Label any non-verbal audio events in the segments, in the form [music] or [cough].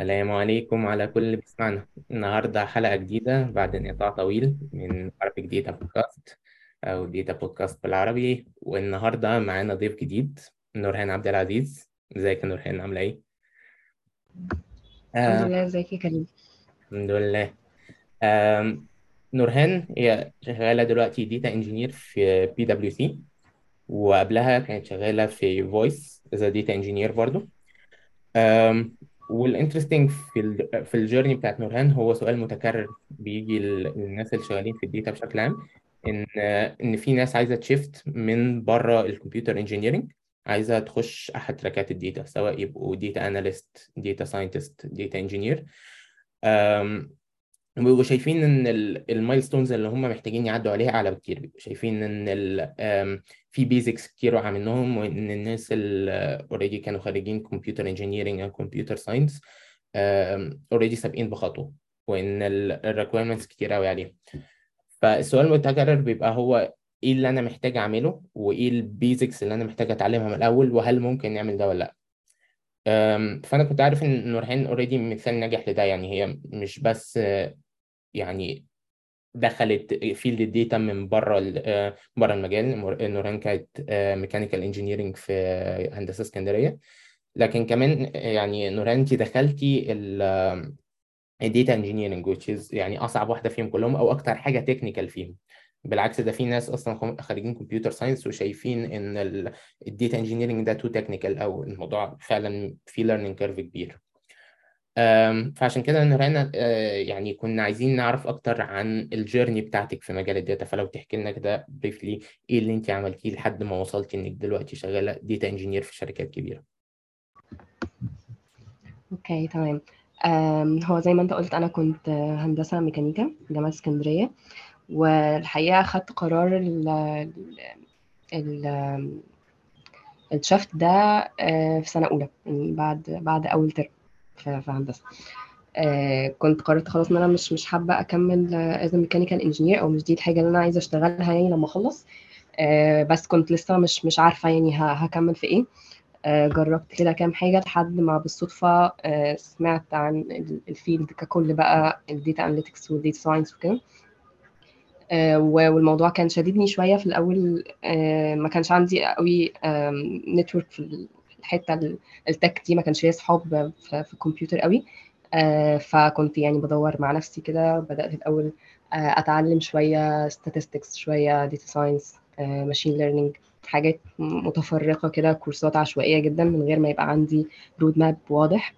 السلام عليكم على كل اللي بيسمعنا. النهاردة حلقة جديدة بعد انقطاع طويل من عربي data podcast أو data podcast بالعربي. والنهاردة معانا ضيف جديد نورهان عبد العزيز. إزيك يا نورهان؟ عاملة إيه؟ الحمد آه لله. إزيك يا كريم؟ الحمد لله. نورهان هي شغالة دلوقتي data engineer في PwC وقبلها كانت شغالة في VOIS as data engineer برضو. وال interesting في ال في ال journey بتاعت نورهان هو سؤال متكرر بيجي للناس اللي شغالين في ال data بشكل عام إن إن في ناس عايزة ت shift من بره ال computer engineering عايزة تخش أحد track ات ال data سواء يبقوا data analyst data scientist data engineer بيبقوا شايفين إن ال milestones اللي هم محتاجين يعدوا عليها أعلى بكتير بيبقوا شايفين إن في basics كتير واقعه منهم وإن الناس اللي already كانوا خارجين computer engineering أو computer science already سابقين بخطوة وإن ال requirements كتير قوي عليهم. فالسؤال المتكرر بيبقى هو إيه اللي أنا محتاج أعمله وإيه ال basics اللي أنا محتاج اتعلمها من الأول وهل ممكن نعمل ده ولا لأ. فأنا كنت عارف إن نورهان already مثال ناجح لده يعني هي مش بس يعني دخلت field ال data من بره بره المجال. نورهان كانت mechanical engineering في هندسة اسكندرية. لكن كمان يعني نورهان انت دخلتي ال data engineering يعني أصعب واحدة فيهم كلهم أو أكتر حاجة technical فيهم. بالعكس ده في ناس أصلا خارجين computer science وشايفين إن ال data engineering ده too technical أو الموضوع فعلا في learning curve كبير. فعشان كده نورهان يعني كنا عايزين نعرف أكتر عن ال journey بتاعتك في مجال ال data. فلو تحكي لنا كده briefly إيه اللي انت عملتيه لحد ما وصلتي إنك دلوقتي شغالة data engineer في شركات كبيرة. okay تمام. هو زي ما أنت قلت أنا كنت هندسة ميكانيكا جامعة اسكندرية. والحقيقة خدت قرار ال ال ال shift ده في سنة أولى يعني بعد بعد أول ترم في هندسه آه كنت قررت خلاص إن أنا مش مش حابة أكمل as mechanical engineer أو مش دي الحاجة اللي أنا عايزة أشتغلها يعني لما أخلص. آه بس كنت لسه مش مش عارفة يعني هكمل في إيه. آه جربت كده كام حاجة لحد ما بالصدفة آه سمعت عن ال field ككل بقى ال data analytics وال data science وكده. آه والموضوع كان شديدني شوية في الأول. آه ما كانش عندي قوي network في الحته ال tech دي ما كانش ليا اصحاب في الكمبيوتر قوي. آه فكنت يعني بدور مع نفسي كده بدأت الأول آه أتعلم شوية statistics شوية data آه machine learning حاجات متفرقة كده كورسات عشوائية جدا من غير ما يبقى عندي road map واضح.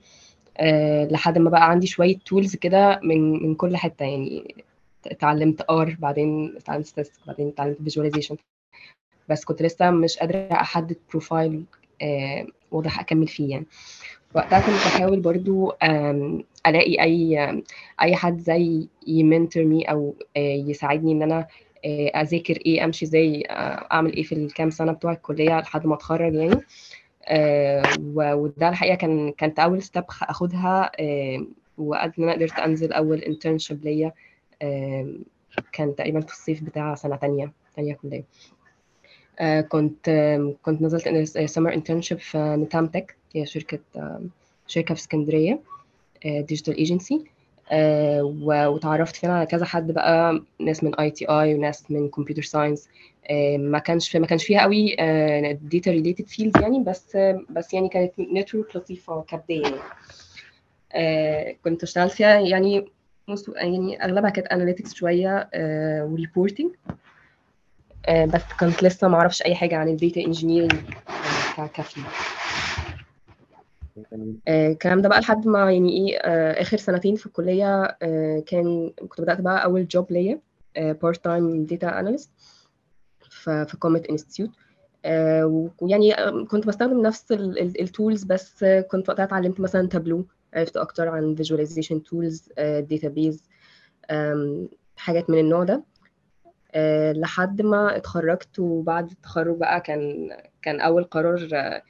لحد ما بقى عندي شوية tools كده من من كل حتة يعني. اتعلمت R بعدين اتعلمت statistics بعدين اتعلمت visualization. بس كنت لسه مش قادرة أحدد profile آه واضح أكمل فيه يعني. وقتها كنت بحاول برضو ألاقي أي أي حد زي ي mentor me أو آه يساعدني إن أنا آه أذاكر إيه أمشي إزاي أعمل إيه في الكام سنة بتوع الكلية لحد ما أتخرج يعني. وده الحقيقة كان كانت أول step أخدها وقد إن أنا قدرت أنزل أول internship ليا كان تقريبا في الصيف بتاع سنة تانية تانية كلية. كنت uh, كنت نزلت summer internship في نتام تك هي شركة شركة في اسكندرية digital agency وتعرفت فيها على كذا حد بقى ناس من ITI وناس من computer science ما كانش ما كانش فيها قوي data related field يعني بس بس يعني كانت network لطيفة كبداية يعني. كنت اشتغلت فيها يعني يعني أغلبها كانت analytics شوية و reporting بس كنت لسه ما أعرفش اي حاجة عن ال data engineering ك field الكلام ده بقى لحد ما يعني إيه آخر سنتين في الكلية كان كنت بدأت بقى أول job ليا part time data analyst في كوميت institute ويعني كنت بستخدم نفس ال tools بس كنت وقتها اتعلمت مثلا تابلو عرفت أكتر عن visualization tools database حاجات من النوع ده. لحد ما اتخرجت وبعد التخرج بقى كان كان أول قرار أه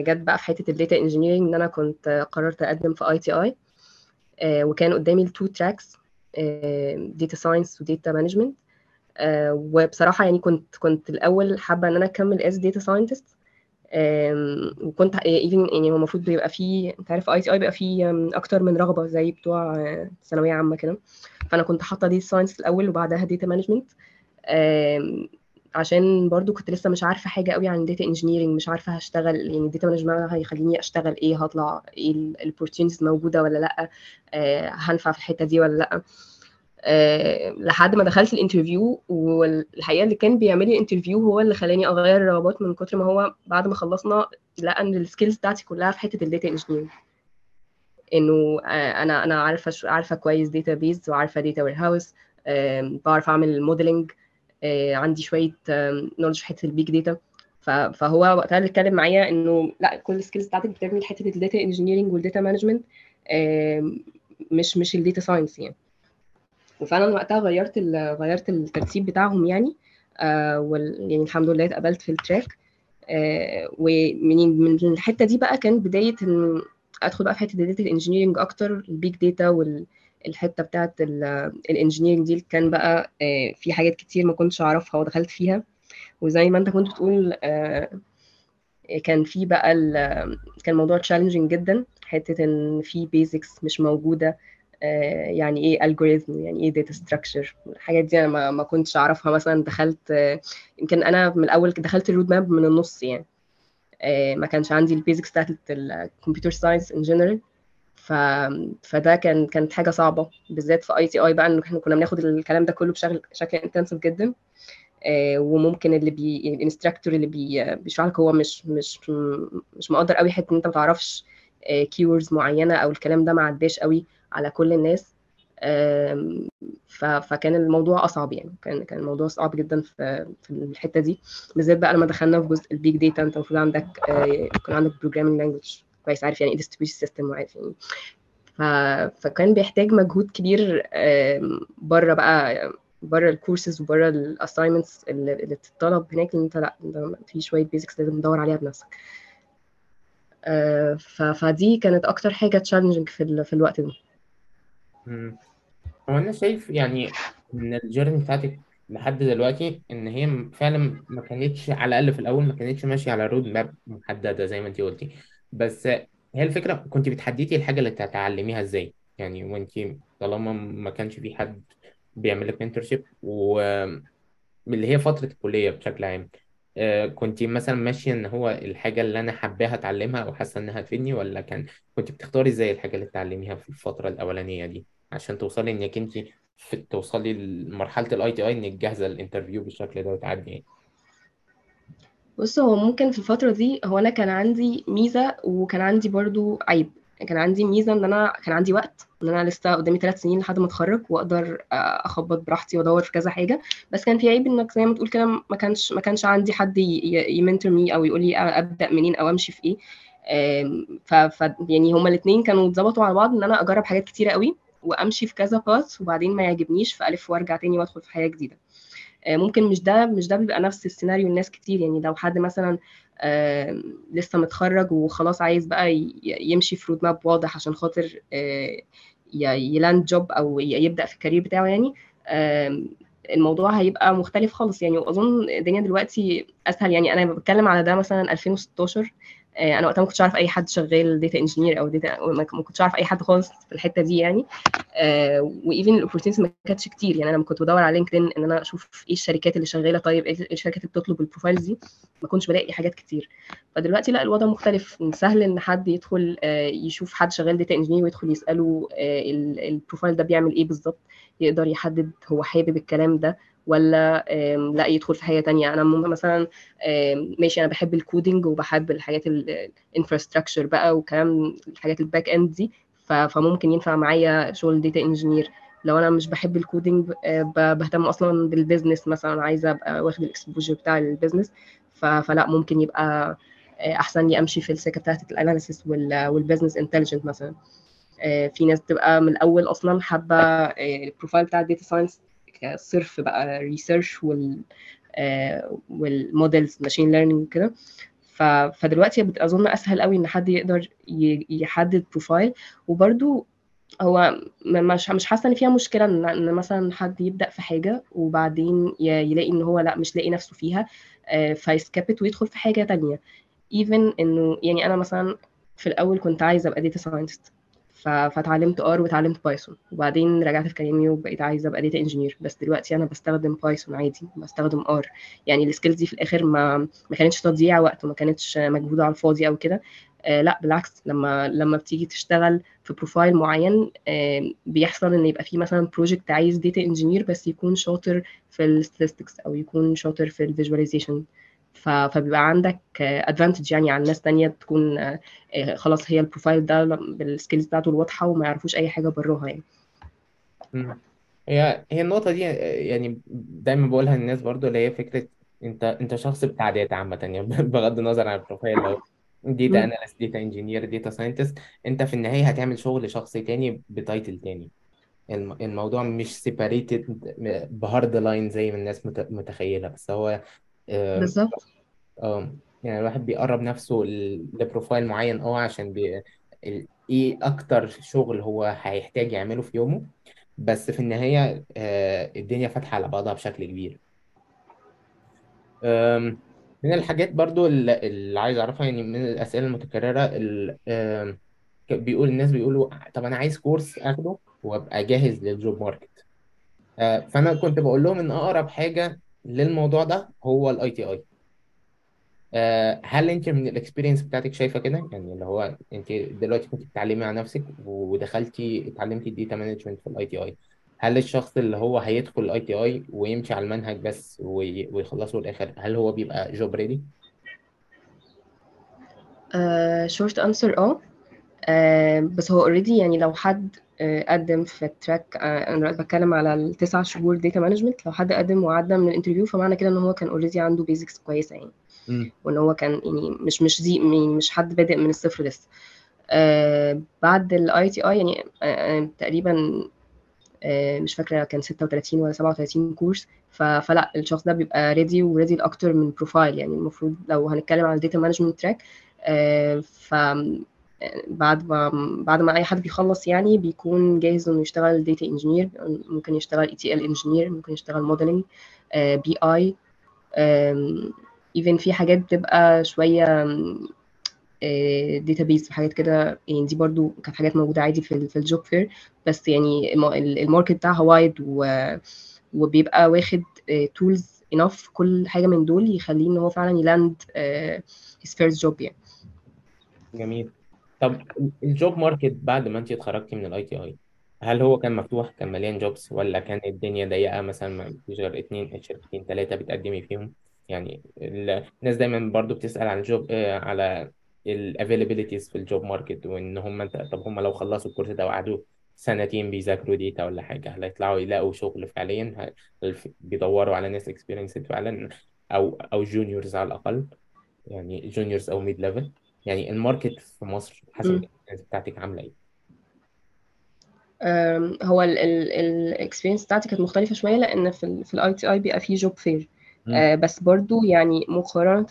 جت بقى في حتة ال data engineering إن أنا كنت قررت أقدم في ITI وكان قدامي ال two tracks data science و data management وبصراحة يعني كنت كنت الأول حابة إن أنا أكمل as data scientist وكنت even يعني هو المفروض بيبقى فيه أنت عارف ITI بيبقى فيه أكتر من رغبة زي بتوع آه، ثانوية عامة كده. فأنا كنت حاطة data science الأول وبعدها data management عشان برضو كنت لسه مش عارفة حاجة قوي عن data engineering مش عارفة هشتغل يعني ال data management هيخليني أشتغل إيه؟ هطلع إيه ال opportunities موجودة ولا لأ؟ آه، هنفع في الحتة دي ولا لأ؟ أه لحد ما دخلت ال interview والحقيقة اللي كان بيعمل لي ال interview هو اللي خلاني أغير الرغبات من كتر ما هو بعد ما خلصنا لقى إن ال skills بتاعتي كلها في حتة ال data engineering إنه آه، أنا أنا عارفة عارفة كويس database وعارفة data warehouse بعرف أعمل modeling عندي شوية knowledge في حتة ال big data فهو وقتها اللي اتكلم معايا إنه لا كل ال skills بتاعتك بتعمل حتة ال data engineering وال data management مش مش ال data science يعني. وفعلا وقتها غيرت غيرت الترتيب بتاعهم يعني. آه وال يعني الحمد لله اتقبلت في ال track. آه ومن من الحتة دي بقى كان بداية إن أدخل بقى في حتة ال data engineering أكتر ال big data والحته بتاعه ال engineering دي. كان بقى آه في حاجات كتير ما كنتش أعرفها ودخلت فيها. وزي ما أنت كنت بتقول آه كان في بقى كان الموضوع challenging جدا. حتة إن في basics مش موجودة. يعني إيه algorithm يعني إيه data structure الحاجات دي أنا ما, ما كنتش أعرفها مثلا دخلت آه، يمكن أنا من الأول دخلت ال roadmap من النص يعني. آه، ما كانش عندي ال basics بتاعت ال computer science in general ف... فده كان كانت حاجة صعبة بالذات في ITI بقى إنه إحنا كنا بناخد الكلام ده كله بشكل شكل intensive جدا. آه، وممكن اللي بي ال instructor اللي بي بيشرح لك هو مش مش مش مقدر قوي حتة إن أنت ما تعرفش keywords معينة أو الكلام ده ما عداش قوي على كل الناس. فكان الموضوع أصعب يعني. كان كان الموضوع صعب جدا في الحتة دي. بالذات بقى لما دخلنا في جزء ال big data أنت المفروض عندك آه، يكون عندك programming language كويس عارف يعني إيه distribution system وعارف يعني ف... فكان بيحتاج مجهود كبير بره بقى بره الكورسز وبره ال assignments اللي, بتطلب هناك ان أنت لأ في شوية basics لازم تدور عليها بنفسك. آه،. فدي كانت أكتر حاجة challenging في ال... في الوقت ده. هو أنا شايف يعني إن ال journey بتاعتك لحد دلوقتي إن هي فعلا ما كانتش على الأقل في الأول ما كانتش ماشية على roadmap محددة زي ما أنت قلتي. بس هي الفكرة كنت بتحددي الحاجة اللي تتعلميها إزاي. يعني وأنت طالما ما كانش في حد بيعمل لك mentorship ومن اللي هي فترة الكلية بشكل عام. كنت مثلا ماشية إن هو الحاجة اللي أنا حباها أتعلمها أو حاسة إنها تفيدني ولا كان كنت بتختاري إزاي الحاجة اللي تتعلميها في الفترة الأولانية دي عشان توصلي إنك أنت في توصلي لمرحلة ال ITI إنك جاهزة لل interview بالشكل ده وتعدي يعني؟ بص هو ممكن في الفترة دي هو أنا كان عندي ميزة وكان عندي برضو عيب. كان عندي ميزة إن أنا كان عندي وقت إن أنا لسه قدامي ثلاث سنين لحد ما أتخرج وأقدر آه، أخبط براحتي وأدور في كذا حاجة. بس كان في عيب إنك زي ما تقول كده ما كانش ما كانش عندي حد ي mentor me أو يقول لي أبدأ منين أو أمشي في آم، ف يعني هما الاثنين كانوا اتظبطوا على بعض إن أنا أجرب حاجات كتيرة قوي وأمشي في كذا path وبعدين ما يعجبنيش فألف وأرجع تاني وأدخل في حاجة جديدة. آه، ممكن مش ده مش ده بيبقى نفس السيناريو الناس كتير. يعني لو حد مثلا لسه متخرج وخلاص عايز بقى يمشي في roadmap واضح عشان خاطر آه، ي land job أو ي- يبدأ في ال career بتاعه يعني. الموضوع هيبقى مختلف خالص يعني. وأظن الدنيا دلوقتي أسهل يعني. أنا بتكلم على ده مثلا 2016 آه، أنا وقتها ما كنتش عارف أي حد شغال data engineer أو data ما كنتش عارف أي حد خالص في الحتة دي يعني. و even ال opportunities ما كانتش كتير. يعني أنا لما كنت بدور على LinkedIn إن أنا أشوف إيه الشركات اللي شغالة طيب إيه إيه الشركات اللي بتطلب ال profiles دي ما كنتش بلاقي حاجات كتير. فدلوقتي لا الوضع مختلف. سهل إن حد يدخل آه، يشوف حد شغال data engineer ويدخل يسأله آه، ال- ال profile ده بيعمل إيه بالظبط. يقدر يحدد هو حابب الكلام ده ولا لأ يدخل في حاجة تانية. أنا مثلا ماشي أنا بحب ال coding وبحب الحاجات ال infrastructure بقى وكلام الحاجات ال back end دي فممكن ينفع معايا شغل data engineer لو أنا مش بحب ال coding آه، بهتم أصلا بال business مثلا عايزة أبقى واخد ال exposure بتاع ال business فلأ ممكن يبقى آه، أحسن لي أمشي في السكه بتاعت ال analysis وال business intelligence مثلا. آه، في ناس بتبقى من الأول أصلا حابة آه، ال profile بتاع ال data science كصرف بقى research وال وال models machine learning وكده. ف- فدلوقتي بت- أظن أسهل قوي إن حد يقدر يحدد profile وبرده هو مش مش حاسة إن فيها مشكلة إن مثلا حد يبدأ في حاجة وبعدين يلاقي إن هو لأ مش لاقي نفسه فيها في skip it ويدخل في حاجة تانية. Even إنه يعني أنا مثلا في الأول كنت عايزة أبقى data scientist فاتعلمت R واتعلمت Python وبعدين رجعت في كلامي وبقيت عايزة أبقى data engineer بس دلوقتي أنا بستخدم Python عادي بستخدم R يعني ال skills دي في الآخر ما ما كانتش تضييع وقت وما كانتش مجهود على الفاضي أو كده. آه لا بالعكس لما لما بتيجي تشتغل في profile معين آه بيحصل إن يبقى في مثلا project عايز data engineer بس يكون شاطر في ال statistics أو يكون شاطر في ال visualization فبيبقى عندك advantage يعني عن ناس تانية تكون خلاص هي ال profile ده بال skills بتاعته الواضحة وما يعرفوش أي حاجة براها يعني. هي هي النقطة دي يعني دايما بقولها للناس برضو اللي هي فكرة أنت أنت شخص بتاع data عامة يعني [laughs] بغض النظر عن ال profile لو data analyst data engineer data scientist أنت في النهاية هتعمل شغل شخص تاني ب title تاني. الموضوع مش separated ب hard line زي ما الناس متخيلة بس هو بالظبط. آه يعني الواحد بيقرب نفسه ل profile معين آه عشان بي... إيه أكتر شغل هو هيحتاج يعمله في يومه. بس في النهاية آه الدنيا فاتحة على بعضها بشكل كبير. من الحاجات برضو اللي عايز أعرفها يعني من الأسئلة المتكررة بيقول الناس بيقولوا طب أنا عايز course آخده وأبقى جاهز لل job market. آه فأنا كنت بقول لهم إن أقرب حاجة للموضوع ده هو ال ITI هل انت من ال experience بتاعتك شايفة كده؟ يعني اللي هو انت دلوقتي كنت بتتعلمي على نفسك ودخلتي اتعلمتي ال data management في ال ITI هل الشخص اللي هو هيدخل ال ITI ويمشي على المنهج بس ويخلصه الآخر هل هو بيبقى job ready short answer آه. بس هو already يعني لو حد قدم في ال track أنا بتكلم على التسع شهور data management لو حد قدم وعدى من ال interview فمعنى كده إن هو كان already عنده basics كويسة يعني. وإن هو كان يعني مش مش دي مش حد بادئ من الصفر لسه. آه بعد ال ITI يعني آه تقريبا آه مش فاكرة كان 36 ولا 37 course فلا الشخص ده بيبقى ready و ready لأكتر من profile يعني. المفروض لو هنتكلم على ال data management track ف بعد ما بعد ما أي حد بيخلص يعني بيكون جاهز إنه يشتغل data engineer ممكن يشتغل ETL engineer ممكن يشتغل modeling BI even في حاجات بتبقى شوية database وحاجات كده. يعني دي برضو كانت حاجات موجودة عادي في في ال job fair. بس يعني ال market بتاعها wide وبيبقى واخد tools enough كل حاجة من دول يخليه إن هو فعلا ي land his first job يعني. جميل. طب ال job market بعد ما انت اتخرجتي من ال ITI هل هو كان مفتوح؟ كان مليان jobs ولا كان الدنيا ضيقة مثلا ما فيش غير اتنين شركتين ثلاثة بتقدمي فيهم؟ يعني الناس دايما برضو بتسأل عن ال job على ال availabilities في ال job market وإن هم طب هم لو خلصوا ال course ده وقعدوا سنتين بيذاكروا data ولا حاجة هل هيطلعوا يلاقوا شغل فعليا؟ هل بيدوروا على ناس experience فعلا؟ أو أو juniors على الأقل يعني juniors أو mid level يعني ال market في مصر حسب ال experience بتاعتك عاملة إيه؟ هو ال experience بتاعتي كانت مختلفة شوية لأن في في ال ITI بيبقى فيه job fair آه بس برضو يعني مقارنة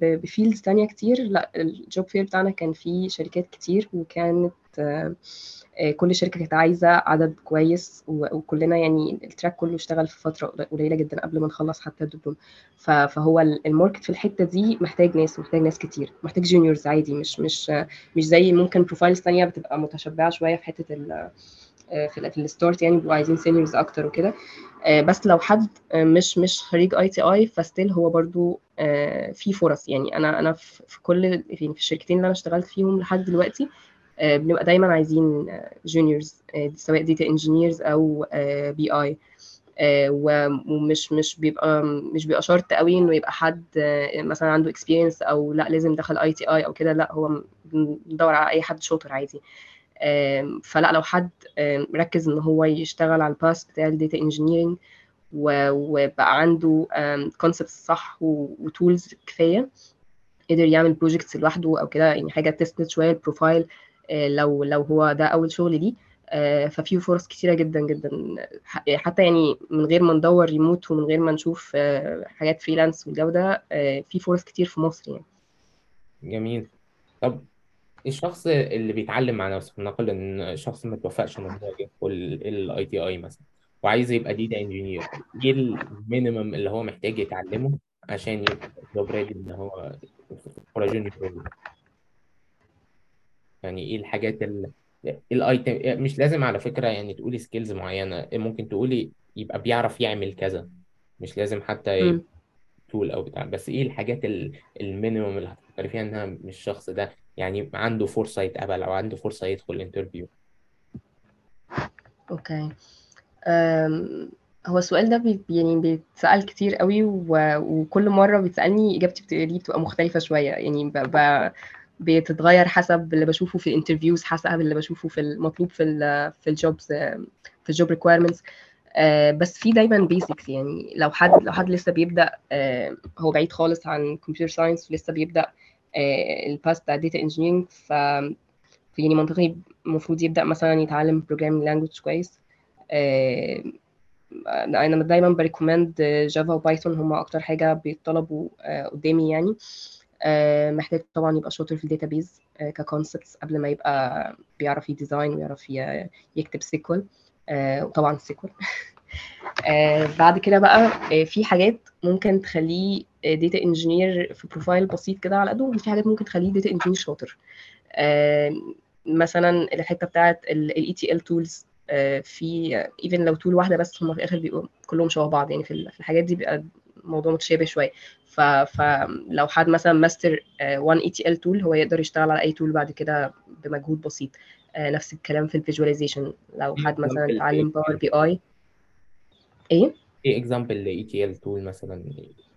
ب fields تانية كتير لأ ال job fair بتاعنا كان فيه شركات كتير وكانت كل شركة كانت عايزة عدد كويس وكلنا يعني ال track كله اشتغل في فترة قليلة جدا قبل ما نخلص حتى الدبلوم. فهو ال market في الحتة دي محتاج ناس محتاج ناس كتير محتاج juniors عادي مش مش مش زي ممكن profiles تانية بتبقى متشبعة شوية في حتة ال في في ال start يعني بيبقوا عايزين seniors أكتر وكده. بس لو حد مش مش خريج ITI ف still هو برضو في فرص. يعني أنا أنا في كل يعني في الشركتين اللي أنا اشتغلت فيهم لحد دلوقتي بنبقى دايما عايزين juniors سواء data engineers أو بي اي ومش مش بيبقى مش بيبقى شرط قوي إنه يبقى حد مثلا عنده experience أو لأ لازم دخل ITI أو كده لأ هو بندور على أي حد شاطر عادي. فلأ لو حد ركز إن هو يشتغل على ال path بتاع ال data engineering وبقى عنده concepts صح و tools كفاية قدر يعمل projects لوحده أو كده يعني حاجة تسند شوية ال profile لو لو هو ده أول شغل ليه ففي فرص كتيرة جدا جدا. حتى يعني من غير ما ندور ريموت ومن غير ما نشوف حاجات freelance والجو ده في فرص كتير في مصر يعني. جميل. طب الشخص اللي بيتعلم مع نفسه نقول إن شخص ما توفقش ان هو يدخل ال ITI مثلا وعايز يبقى data engineer إيه ال minimum اللي هو محتاج يتعلمه عشان يبقى إن هو يعني إيه الحاجات ال ال items مش لازم على فكرة يعني تقولي skills معينة ممكن تقولي يبقى بيعرف يعمل كذا مش لازم حتى يبقى. tool أو بتاع بس إيه الحاجات ال- ال minimum اللي هتفكري فيها إنها مش الشخص ده؟ يعني عنده فرصة يتقبل أو عنده فرصة يدخل interview okay. أم، هو السؤال ده بي يعني بيتسأل كتير قوي و- وكل مرة بيتسألني إجابتي بت- ليه بتبقى مختلفة شوية يعني ب... ب... بتتغير حسب اللي بشوفه في ال interviews حسب اللي بشوفه في المطلوب في ال في ال jobs في ال job requirements بس في دايما basics يعني. لو حد لو حد لسه بيبدأ آه، هو بعيد خالص عن computer science ولسه بيبدأ ال path بتاع data engineering ف يعني منطقي المفروض يبدأ مثلا يتعلم programming language كويس. آه، أنا دايما ب recommend Java و Python هما أكتر حاجة بيطلبوا آه، قدامي يعني. آه، محتاج طبعا يبقى شاطر في ال database ك concepts قبل ما يبقى بيعرف ي design ويعرف يكتب SQL وطبعا SQL. [laughs] بعد كده بقى آه، في حاجات ممكن تخليه data engineer في profile بسيط كده على قده وفي حاجات ممكن تخليه data engineer شاطر. آه، مثلا الحتة بتاعت ال ETL tools في even لو tool واحدة بس هم في الآخر بيبقوا كلهم شبه بعض يعني في الحاجات دي بيبقى الموضوع متشابه شوية. ف- فلو حد مثلا ماستر 1 ETL tool هو يقدر يشتغل على أي tool بعد كده بمجهود بسيط. آه، نفس الكلام في ال visualization لو حد مثلا اتعلم Power BI إيه؟ إيه example ل ETL tool مثلا.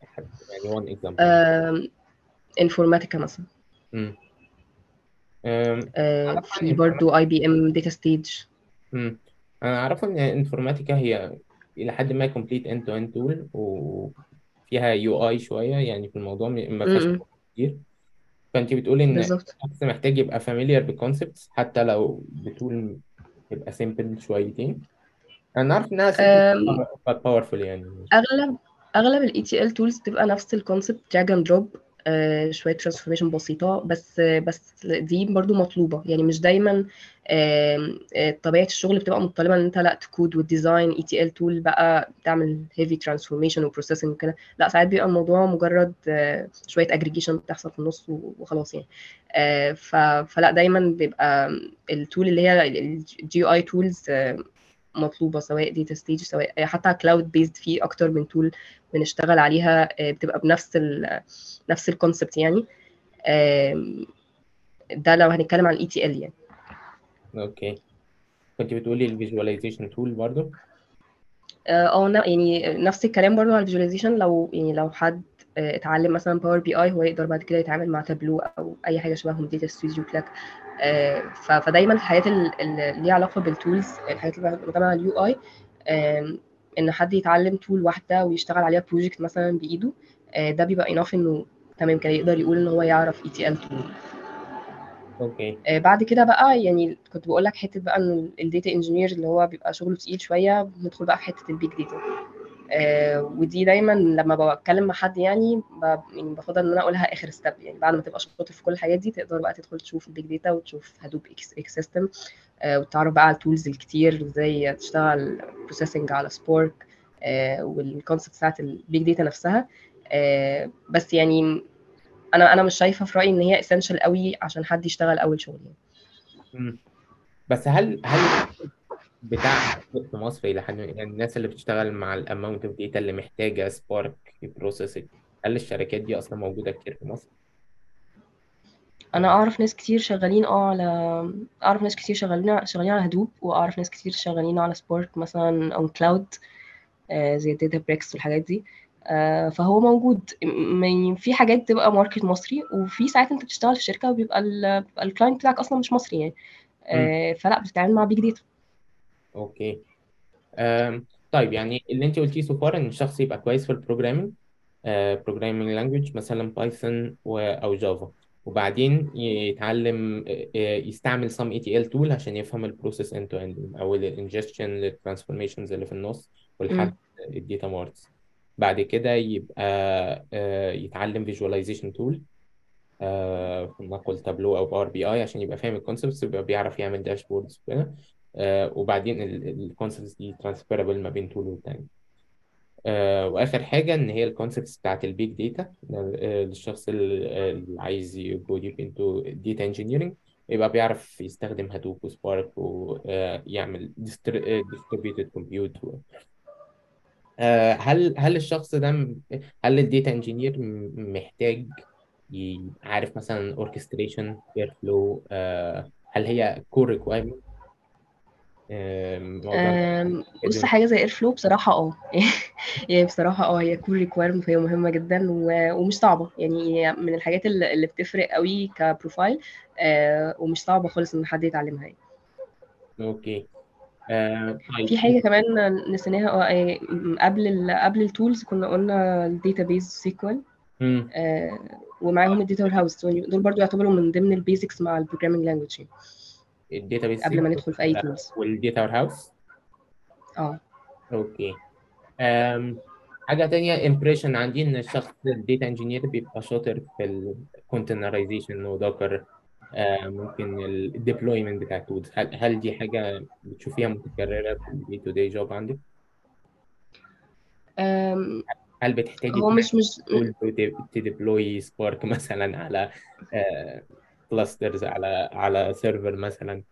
حد- يعني one example Informatica مثلا. امم في برضو IBM DataStage امم أنا اعرف إن Informatica هي إلى حد ما complete end to end tool وفيها UI شوية يعني في الموضوع ما فيهاش كتير. فانت بتقولي إن بالظبط. الشخص محتاج يبقى familiar بال concepts حتى لو بتقول تبقى simple شويتين. أنا عارف إنها simple but powerful يعني. أغلب أغلب ال ETL tools بتبقى نفس ال concept drag and drop شوية transformation بسيطه بس بس دي برضو مطلوبه يعني مش دايما آه، طبيعه الشغل بتبقى متطلبه ان انت لا تكود وال design ETL tool بقى تعمل heavy transformation و processing وكده لا ساعات بيبقى الموضوع مجرد آه، شوية اجريجيشن بتحصل في النص وخلاص يعني آه، فلا دايما بيبقى ال tool اللي هي ال GUI tools مطلوبة سواء DataStage سواء حتى cloud based في أكتر من tool بنشتغل عليها آه، بتبقى بنفس ال نفس ال concept يعني. ده لو هنتكلم عن ال ETL يعني. okay كنت بتقولي ال visualization tool برضو؟ آه آه، يعني نفس الكلام برضو على ال visualization لو يعني لو حد آه، اتعلم مثلا Power BI هو يقدر بعد كده يتعامل مع تابلو أو أي حاجة شبههم Data Studio Qlik فدايما الحاجات ال- اللي ليها علاقة بال tools الحاجات اللي بتعمل على ال UI إن حد يتعلم tool واحدة ويشتغل عليها project مثلا بإيده آه، ده بيبقى enough إنه تمام كده يقدر يقول إن هو يعرف ETL tool okay. آه، بعد كده بقى يعني كنت بقول لك حتة بقى ان ال data engineer اللي هو بيبقى شغله تقيل شوية ندخل بقى في حتة ال big data آه، ودي دايما لما بتكلم مع حد يعني يعني بفضل إن أنا أقولها آخر step يعني بعد ما تبقى شاطر في كل الحاجات دي تقدر بقى تدخل تشوف ال big data وتشوف Hadoop ecosystem وتتعرف بقى على ال tools الكتير إزاي تشتغل processing على Spark وال concept بتاعت ال big data نفسها. آه، بس يعني أنا أنا مش شايفة في رأيي إن هي essential قوي عشان حد يشتغل أول شغل يعني. بس هل هل بتاع [laughs] في مصر إلى حد يعني الناس اللي بتشتغل مع ال amount of data اللي محتاجة Spark processing هل الشركات دي أصلا موجودة كتير في مصر؟ أنا أعرف ناس كتير شغالين آه على أعرف ناس كتير شغالين شغالين على Hadoop وأعرف ناس كتير شغالين على Spark مثلا on cloud زي Databricks والحاجات دي. آه، فهو موجود. يعني في حاجات تبقى market مصري وفي ساعات أنت بتشتغل في شركة وبيبقى ال- بيبقى ال client بتاعك أصلا مش مصري يعني. آه، فلا بتتعامل مع big data okay. أم. طيب يعني اللي أنت قلتيه so far إن الشخص يبقى كويس في ال programming programming language مثلا Python أو Java وبعدين يتعلم آه، آه، يستعمل some ETL tool عشان يفهم ال process end to end أو ال ingestion لل transformations اللي في النص ولحد ال data marts بعد كده يبقى آه، يتعلم visualization tool نقول تابلو أو Power BI عشان يبقى فاهم ال concepts يبقى بيعرف يعمل dashboards وكده. وبعدين ال concepts دي transferable ما بين tool والتاني. آه، وآخر حاجة إن هي ال concepts بتاعت ال big data للشخص اللي اللي عايز ي go deep into data engineering يبقى بيعرف يستخدم Hadoop و Spark ويعمل compute آه، هل هل الشخص ده هل ال data engineer محتاج عارف مثلا orchestration Airflow هل هي core requirement بص حاجة زي Airflow بصراحة آه. [laughs] يعني بصراحة آه هي core requirement وهي مهمة جدا ومش صعبة. يعني هي من الحاجات اللي بتفرق قوي ك profile آه، ومش صعبة خالص إن حد يتعلمها يعني. okay. آه، طيب. في حاجة كمان نسيناها آه آه، قبل قبل ال tools كنا قلنا ال database SQL. ومعاهم ال data warehouse دول برضو يعتبروا من ضمن ال basics مع ال programming language يعني ال database قبل ما ندخل في أي tools وال data warehouse آه. okay. أم، حاجة تانية impression عندي إن الشخص ال data engineer بيبقى شاطر في ال containerization و Docker ممكن ال deployment بتاع ال tools هل هل دي حاجة بتشوفيها متكررة في ال day-to-day job عندك؟ هل بتحتاجي هو مش مش ت deploy Spark [laughs] مثلا على clusters على على server مثلا.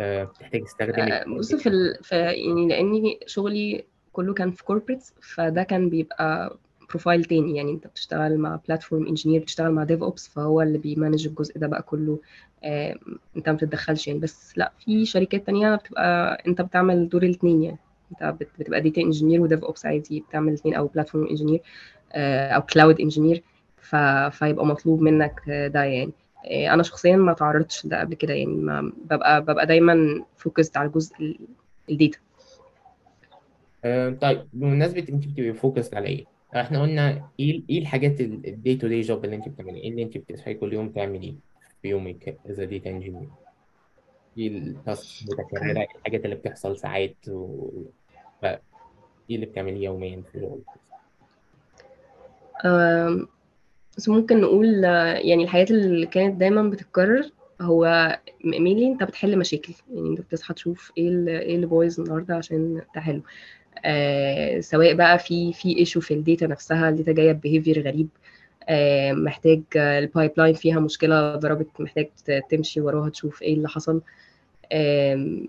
آه، بتحتاج تستخدمي آه، بص في ال... في يعني لأني شغلي كله كان في corporates فده كان بيبقى profile تاني. يعني أنت بتشتغل مع platform engineer بتشتغل مع DevOps فهو اللي بي manage الجزء ده بقى كله. آه، أنت ما بتتدخلش يعني. بس لا في شركات تانية بتبقى أنت بتعمل دور الاثنين يعني. أنت بت- بتبقى data engineer و DevOps عادي بتعمل الاثنين أو platform engineer أو cloud engineer فيبقى مطلوب منك آه، ده يعني. آه، أنا شخصيا ما تعرضتش لده قبل كده يعني ما ببقى ببقى دايما focused على الجزء ال data آه، طيب بمناسبة أنت بتبقي focused على إيه؟ إحنا قلنا إيه إيه الحاجات ال day-to-day job اللي أنت بتعمليها؟ إيه اللي أنت بتصحي كل يوم تعملي في يومك as data engineer؟ إيه ال task المتكررة؟ إيه الحاجات اللي بتحصل ساعات و... إيه اللي بتعمليه يوميا في الشغل؟ بس ممكن نقول آه، يعني الحاجات اللي كانت دايما بتتكرر هو mainly أنت بتحل مشاكل. يعني أنت بتصحى تشوف إيه اللي إيه اللي بايظ النهارده عشان تحله آه سواء بقى في في issue في ال data نفسها ال data جاية ب behavior غريب. آه محتاج ال pipeline فيها مشكلة ضربت محتاج تمشي وراها تشوف إيه اللي حصل. آم،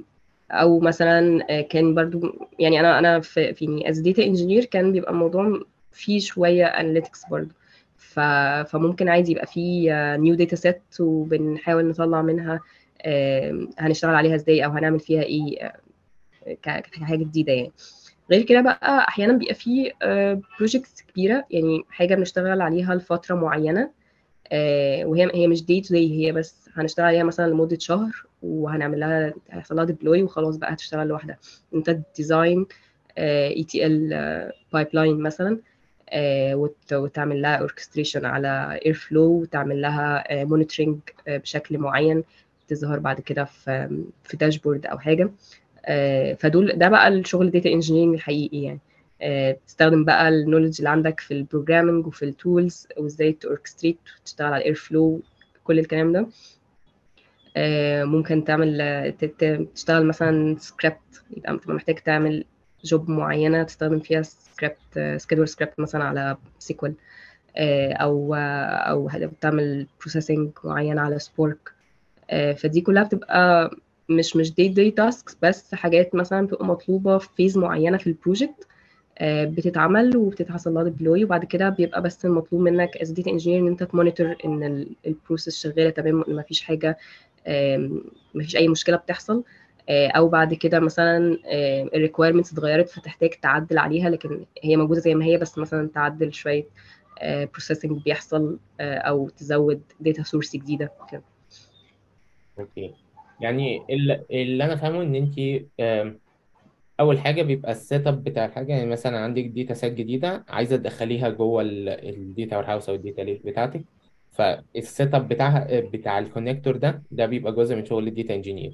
أو مثلا آه، كان برضو يعني أنا أنا في في يعني as data engineer كان بيبقى الموضوع فيه شوية analytics برضو. فممكن عادي يبقى فيه new data set وبنحاول نطلع منها هنشتغل عليها إزاي أو هنعمل فيها إيه آه، كحاجة جديدة يعني. غير كده بقى أحيانا بيبقى فيه projects كبيرة يعني حاجة بنشتغل عليها لفترة معينة آه، وهي هي مش day-to-day هي بس هنشتغل عليها مثلا لمدة شهر وهنعمل لها هيحصل لها deploy وخلاص بقى هتشتغل لوحدها. انت design ETL pipeline مثلا آه، وتعمل لها orchestration على Airflow وتعمل لها monitoring بشكل معين تظهر بعد كده في في dashboard أو حاجة. آه، فدول ده بقى الشغل data engineering الحقيقي يعني. آه، تستخدم بقى ال knowledge اللي عندك في ال programming وفي ال tools وإزاي ت orchestrate وتشتغل على ال Airflow كل الكلام ده. آه، ممكن تعمل آه، تشتغل مثلا سكريبت يبقى محتاج تعمل job معينة تستخدم فيها script schedule script مثلا على SQL أو آه، أو بتعمل processing معين على Spark فدي كلها بتبقى مش مش daily tasks بس حاجات مثلا بتبقى مطلوبة في phase معينة في ال project آه، بتتعمل وبتتحصل لها deploy وبعد كده بيبقى بس المطلوب منك as data engineer إن أنت ت monitor إن ال process شغالة تمام ما فيش حاجة ما فيش أي مشكلة بتحصل. آه، أو بعد كده مثلا ال requirements اتغيرت فتحتاج تعدل عليها لكن هي موجودة زي ما هي بس مثلا تعدل شوية processing بيحصل آه، أو تزود data source جديدة. كده okay. يعني اللي أنا فاهمه إن انت أول حاجة بيبقى ال setup بتاع الحاجة يعني مثلا عندك data set جديدة عايزة تدخليها جوه ال data warehouse أو ال data lake بتاعتك فال setup بتاعها بتاع ال connector ده ده بيبقى جزء من شغل ال data engineer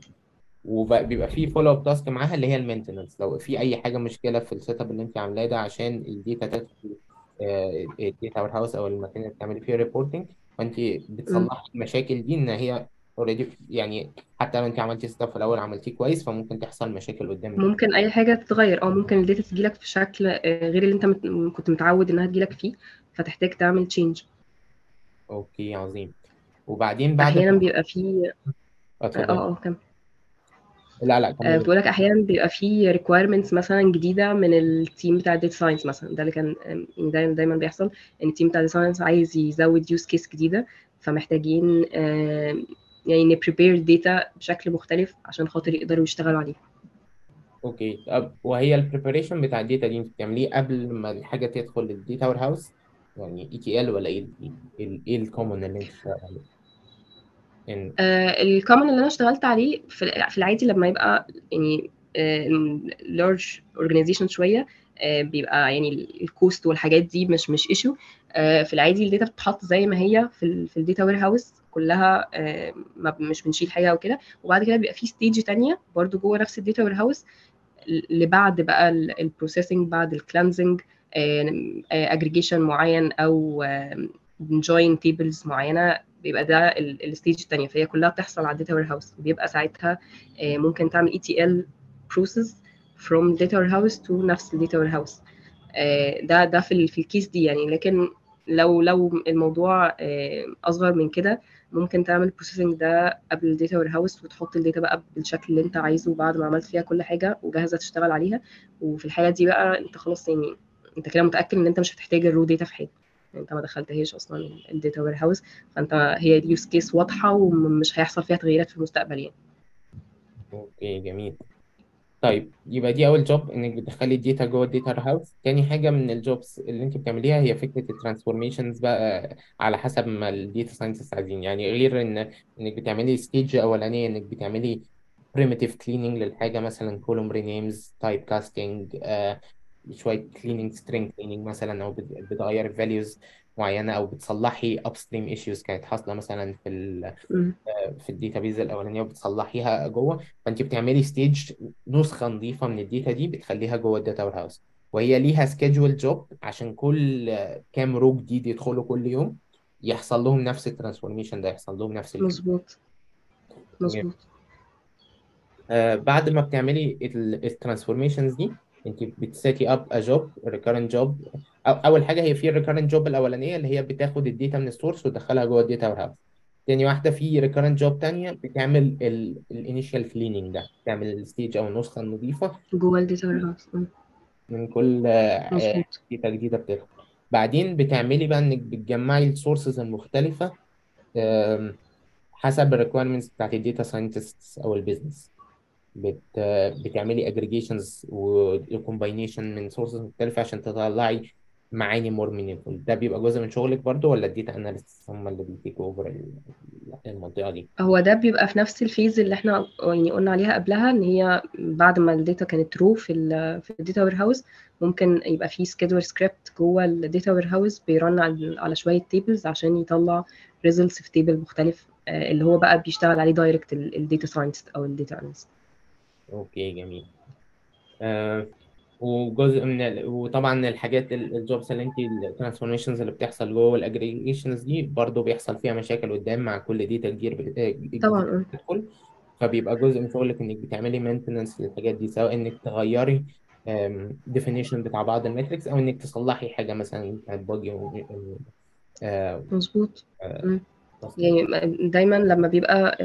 وبيبقى فيه follow-up task معاها اللي هي ال maintenance لو في أي حاجة مشكلة في ال setup اللي أنت عاملاه ده عشان ال data تدخل ال data warehouse أو المكان اللي بتعملي فيه reporting فأنت. بتصلحي المشاكل دي إن هي already يعني حتى لو أنت عملتي setup في الأول عملتيه كويس فممكن تحصل مشاكل قدام ممكن أي حاجة تتغير. آه ممكن ال data تجيلك في شكل آه، غير اللي أنت مت- كنت متعود إنها تجيلك فيه فتحتاج تعمل change okay عظيم. وبعدين بعد أحيانا بيبقى فيه آه آه آه كم لا لا آه، كملي بقول لك أحيانا بيبقى فيه requirements مثلا جديدة من ال team بتاع ال data science مثلا. ده اللي كان يعني دايما دايما بيحصل إن ال team بتاع ال data science عايز يزود use case جديدة فمحتاجين آم، يعني ن prepare ال data بشكل مختلف عشان خاطر يقدروا يشتغلوا عليه. okay. طب وهي ال preparation بتاع ال data دي انت بتعمليه قبل ما الحاجة تدخل ال data warehouse يعني ETL ولا إيه ال- إيه ال common اللي انت بتشتغل عليه؟ ان ال common اللي أنا اشتغلت عليه في العادي لما يبقى يعني large organization شوية آه، بيبقى يعني ال cost والحاجات دي مش مش issue في العادي ال data بتتحط زي ما هي في في ال data warehouse كلها آه، ما مش بنشيل حاجة أو كده وبعد كده بيبقى في stage تانية برضو جوه نفس ال data warehouse اللي بعد بقى ال processing بعد ال cleansing aggregation معين أو join tables معينة بيبقى ده ال stage الثانية فهي كلها بتحصل على ال data warehouse بيبقى ساعتها آه، ممكن تعمل ETL process from data warehouse to نفس ال data warehouse ده ده في في ال case دي يعني. لكن لو لو الموضوع آه، أصغر من كده ممكن تعمل ال processing ده قبل ال data warehouse وتحط ال data بقى بالشكل اللي انت عايزه بعد ما عملت فيها كل حاجة وجاهزة تشتغل عليها. وفي الحاله دي بقى انت خلاص يعني انت كده متأكد ان انت مش هتحتاج ال raw data في حاجة. انت ما دخلتهاش أصلا ال data warehouse فانت هي ال use case واضحة ومش هيحصل فيها تغييرات في المستقبل يعني. okay جميل. طيب يبقى دي أول job إنك بتدخلي ال data جوه ال data house تاني حاجة من ال jobs اللي أنت بتعمليها هي فكرة ال transformations بقى على حسب ما ال data scientist عايزين. يعني غير إن إنك بتعملي stage أولانية إنك بتعملي primitive cleaning للحاجة مثلا column renames type casting آه شوية cleaning string cleaning مثلا أو بت- بتغيري values معينة أو بتصلحي upstream issues كانت حاصلة مثلا في ال. في ال database الأولانية وبتصلحيها جوه. فانت بتعملي stage نسخة نظيفة من ال data دي بتخليها جوه ال data warehouse وهي ليها schedule job عشان كل كام row جديد يدخلوا كل يوم يحصل لهم نفس ال transformation ده يحصل لهم نفس مظبوط. مظبوط. آه بعد ما بتعملي ال transformations دي انت بت set up a job recurrent job أول حاجة هي في ال recurrent job الأولانية اللي هي بتاخد ال data من ال source وتدخلها جوه ال data ware تاني واحدة في recurrent job تانية بتعمل ال initial cleaning ده بتعمل ال stage أو النسخة النظيفة جوه ال data warehouse. من كل آه، data جديدة بتدخل بعدين بتعملي بقى إنك بتجمعي ال sources المختلفة حسب ال requirements بتاعت ال data scientist أو ال business بت بتعملي aggregations و combination من sources مختلفة عشان تطلعي معاني more meaningful ده بيبقى جزء من شغلك برضو ولا ال data analyst هم اللي بي take وا over المنطقة دي؟ هو ده بيبقى في نفس ال phase اللي إحنا يعني قلنا عليها قبلها إن هي بعد ما ال data كانت raw في ال في ال data warehouse ممكن يبقى في schedule script جوه ال data warehouse بي run على شوية tables عشان يطلع results في table مختلف آه، اللي هو بقى بيشتغل عليه direct ال data scientist أو ال data analyst okay جميل آه وجزء من ال... وطبعا الحاجات ال- ال jobs اللي انت ال transformations اللي بتحصل جوه ال aggregations دي برضو بيحصل فيها مشاكل قدام مع كل كتير بت- جديد طبعا آه. بتدخل فبيبقى جزء من شغلك إنك بتعملي maintenance للحاجات دي سواء إنك تغيري definition بتاع بعض ال metrics أو إنك تصلحي حاجة مثلا كانت buggy مظبوط مم. يعني دايما لما بيبقى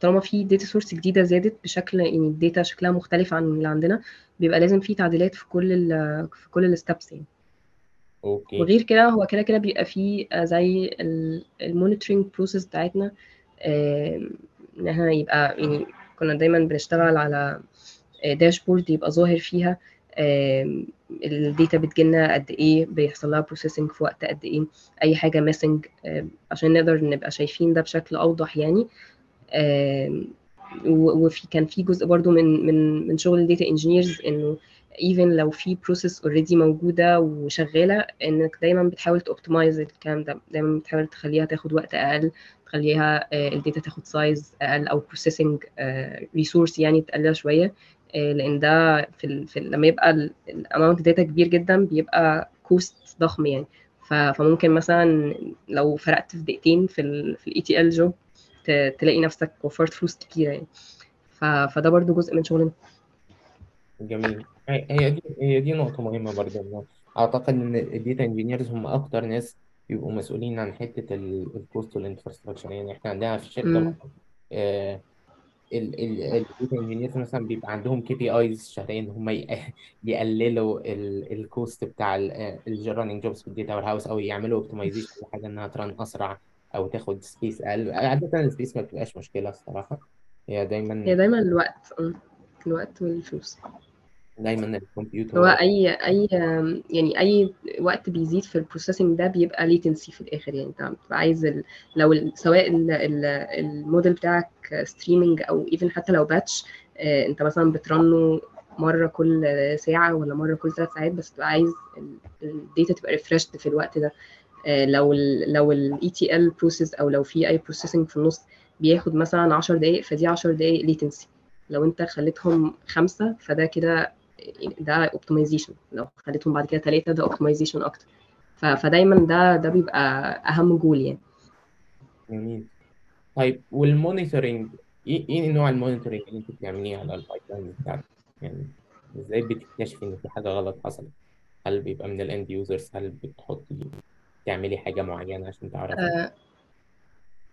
طالما في data source جديدة زادت بشكل يعني ال data شكلها مختلف عن اللي عندنا بيبقى لازم في تعديلات في كل ال في كل ال steps يعني. okay. وغير كده هو كده كده بيبقى فيه آه، زي ال monitoring process بتاعتنا إن إحنا يبقى يعني كنا دايما بنشتغل على dashboard يبقى ظاهر فيها ال data بتجيلنا قد إيه بيحصل لها processing في وقت قد إيه أي حاجة missing عشان نقدر نبقى شايفين ده بشكل أوضح يعني. وفي كان في جزء برضو من من من شغل ال data engineers إنه even لو في process already موجودة وشغالة إنك دايما بتحاول ت optimize الكلام ده دايما بتحاول تخليها تاخد وقت أقل تخليها ال data تاخد size أقل أو processing resource يعني تقللها شوية آه، لأن ده في. في. لما يبقى ال amount data كبير جدا بيبقى cost ضخم يعني. فممكن مثلا لو فرقت في دقيقتين في ال في ال ETL job تلاقي نفسك وفرت فلوس كتيرة يعني. فده برضو جزء من شغلنا. جميل. هي دي هي دي نقطة مهمة برضه أعتقد إن ال data engineers هم أكتر ناس بيبقوا مسؤولين عن حتة ال cost وال infrastructure يعني إحنا عندنا في الشركة ال data engineers مثلا بيبقى عندهم KPIs شهريا ان هم [laughs] يقللوا ال cost بتاع ال running jobs في ال data warehouse أو يعملوا optimization لحاجة إنها ت run أسرع. أو تاخد space أقل. عادة ال space ما بتبقاش مشكلة الصراحة. هي هي دايما دايما الوقت أم، الوقت والفلوس. دايما هو الكمبيوتر أي أي يعني أي وقت بيزيد في ال processing ده بيبقى latency في الآخر. يعني أنت بتبقى عايز ال... لو ال... سواء ال... ال... الموديل بتاعك streaming أو even حتى لو batch أنت مثلا بت run ه مرة كل ساعة ولا مرة كل ثلاث ساعات بس تبقى عايز ال data تبقى refreshed في الوقت ده. آه، لو ال لو ال ETL process أو لو في أي processing في النص بياخد مثلا 10 دقائق فدي 10 دقائق latency لو أنت خليتهم خمسة فده كده ده optimization لو خليتهم بعد كده ثلاثة ده optimization أكتر. فدايما ده ده بيبقى أهم جول يعني. جميل. طيب وال monitoring إيه إيه نوع المونيتورنج اللي أنت بتعمليه على ال pipeline بتاعتك يعني إزاي بتكتشفي إن في حاجة غلط حصلت؟ هل بيبقى من ال end users هل بتحطي تعملي حاجة معينة عشان تعرفي؟ آه،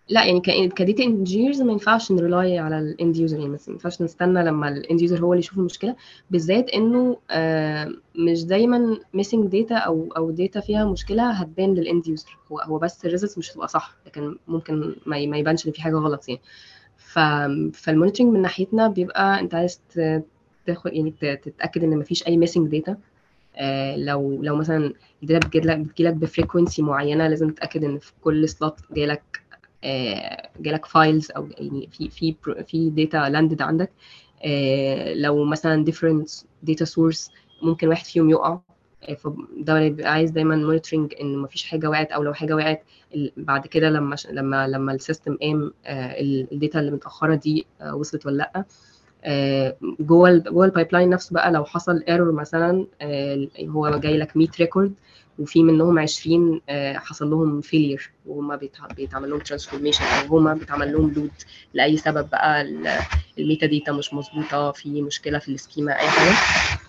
لا يعني ك data engineers ما ينفعش ن rely على ال end user يعني ما ينفعش نستنى لما ال end user هو اللي يشوف المشكلة بالذات إنه آه، مش دايما missing data أو أو data فيها مشكلة هتبان لل end user هو هو بس ال results مش هتبقى صح لكن ممكن ما ما يبانش إن في حاجة غلط يعني. ف فال monitoring من ناحيتنا بيبقى أنت عايز تاخد يعني تتأكد إن مفيش أي missing data لو لو مثلا ال data بتجيلك بتجيلك ب frequency معينة لازم تتأكد إن في كل slot جايلك آه، جالك files أو يعني في في في data landed عندك. آه، لو مثلا different data source ممكن واحد فيهم يقع. آه، فده بيبقى عايز دايما monitoring إن مفيش حاجة وقعت أو لو حاجة وقعت بعد كده لما لما لما ال system قام ال data اللي متأخرة دي آه، وصلت ولا لأ. آه، جوه ال جوه ال pipeline نفسه بقى لو حصل error مثلا آه، هو جاي لك 100 record وفي منهم 20 آه، حصل لهم failure بيتع- بيتعمل لهم transformation أو هما بيتعمل لهم load لأي سبب بقى ال- ال metadata مش مظبوطة في مشكلة في ال schema أي حاجة. آه،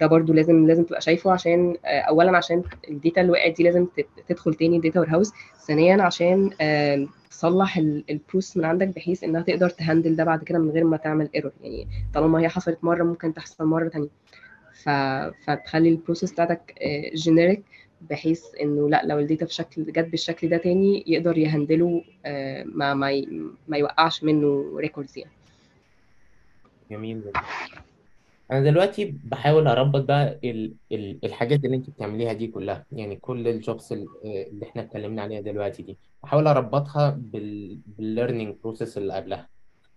ده برضو لازم لازم تبقى شايفه عشان آه، اولا عشان ال data اللي وقعت دي لازم تدخل تاني ال data warehouse ثانيا عشان آه، تصلح ال process من عندك بحيث إنها تقدر ت handle ده بعد كده من غير ما تعمل error يعني طالما هي حصلت مرة ممكن تحصل مرة تانية. ف... فتخلي ال process بتاعتك generic بحيث إنه لأ لو ال data بشكل جت بالشكل ده تاني يقدر ي handle ه آه، ما ما ي... ما يوقعش منه records يعني. جميل جدا. أنا دلوقتي بحاول أربط بقى ال ال الحاجات اللي انت بتعمليها دي كلها يعني كل ال jobs اللي إحنا اتكلمنا عليها دلوقتي دي بحاول أربطها بال بال learning process اللي قبلها.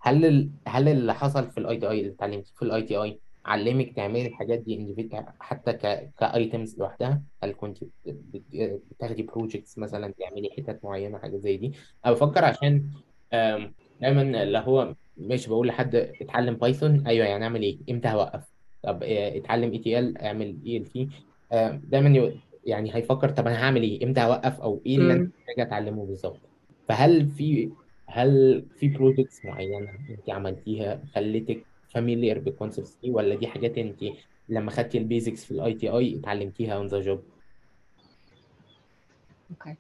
هل هل اللي حصل في ال ITI اللي اتعلمتيه في ال ITI علمك تعملي الحاجات دي individual حتى ك ك items لوحدها؟ هل كنت بت- بت- بتاخدي projects مثلا تعملي حتت معينة حاجة زي دي؟ أنا بفكر عشان دايما اللي هو مش بقول لحد اتعلم Python أيوه يعني أعمل إيه؟ إمتى هوقف؟ طب آه، اتعلم ETL أعمل ELT دايما يعني هيفكر طب أنا هعمل إيه؟ إمتى هوقف؟ أو إيه اللي أنا. محتاج أتعلمه بالظبط؟ فهل في هل في projects معينة انت عملتيها خلتك familiar بال concepts دي؟ ولا دي حاجات انت لما خدتي ال basics في ال ITI اتعلمتيها on the job Okay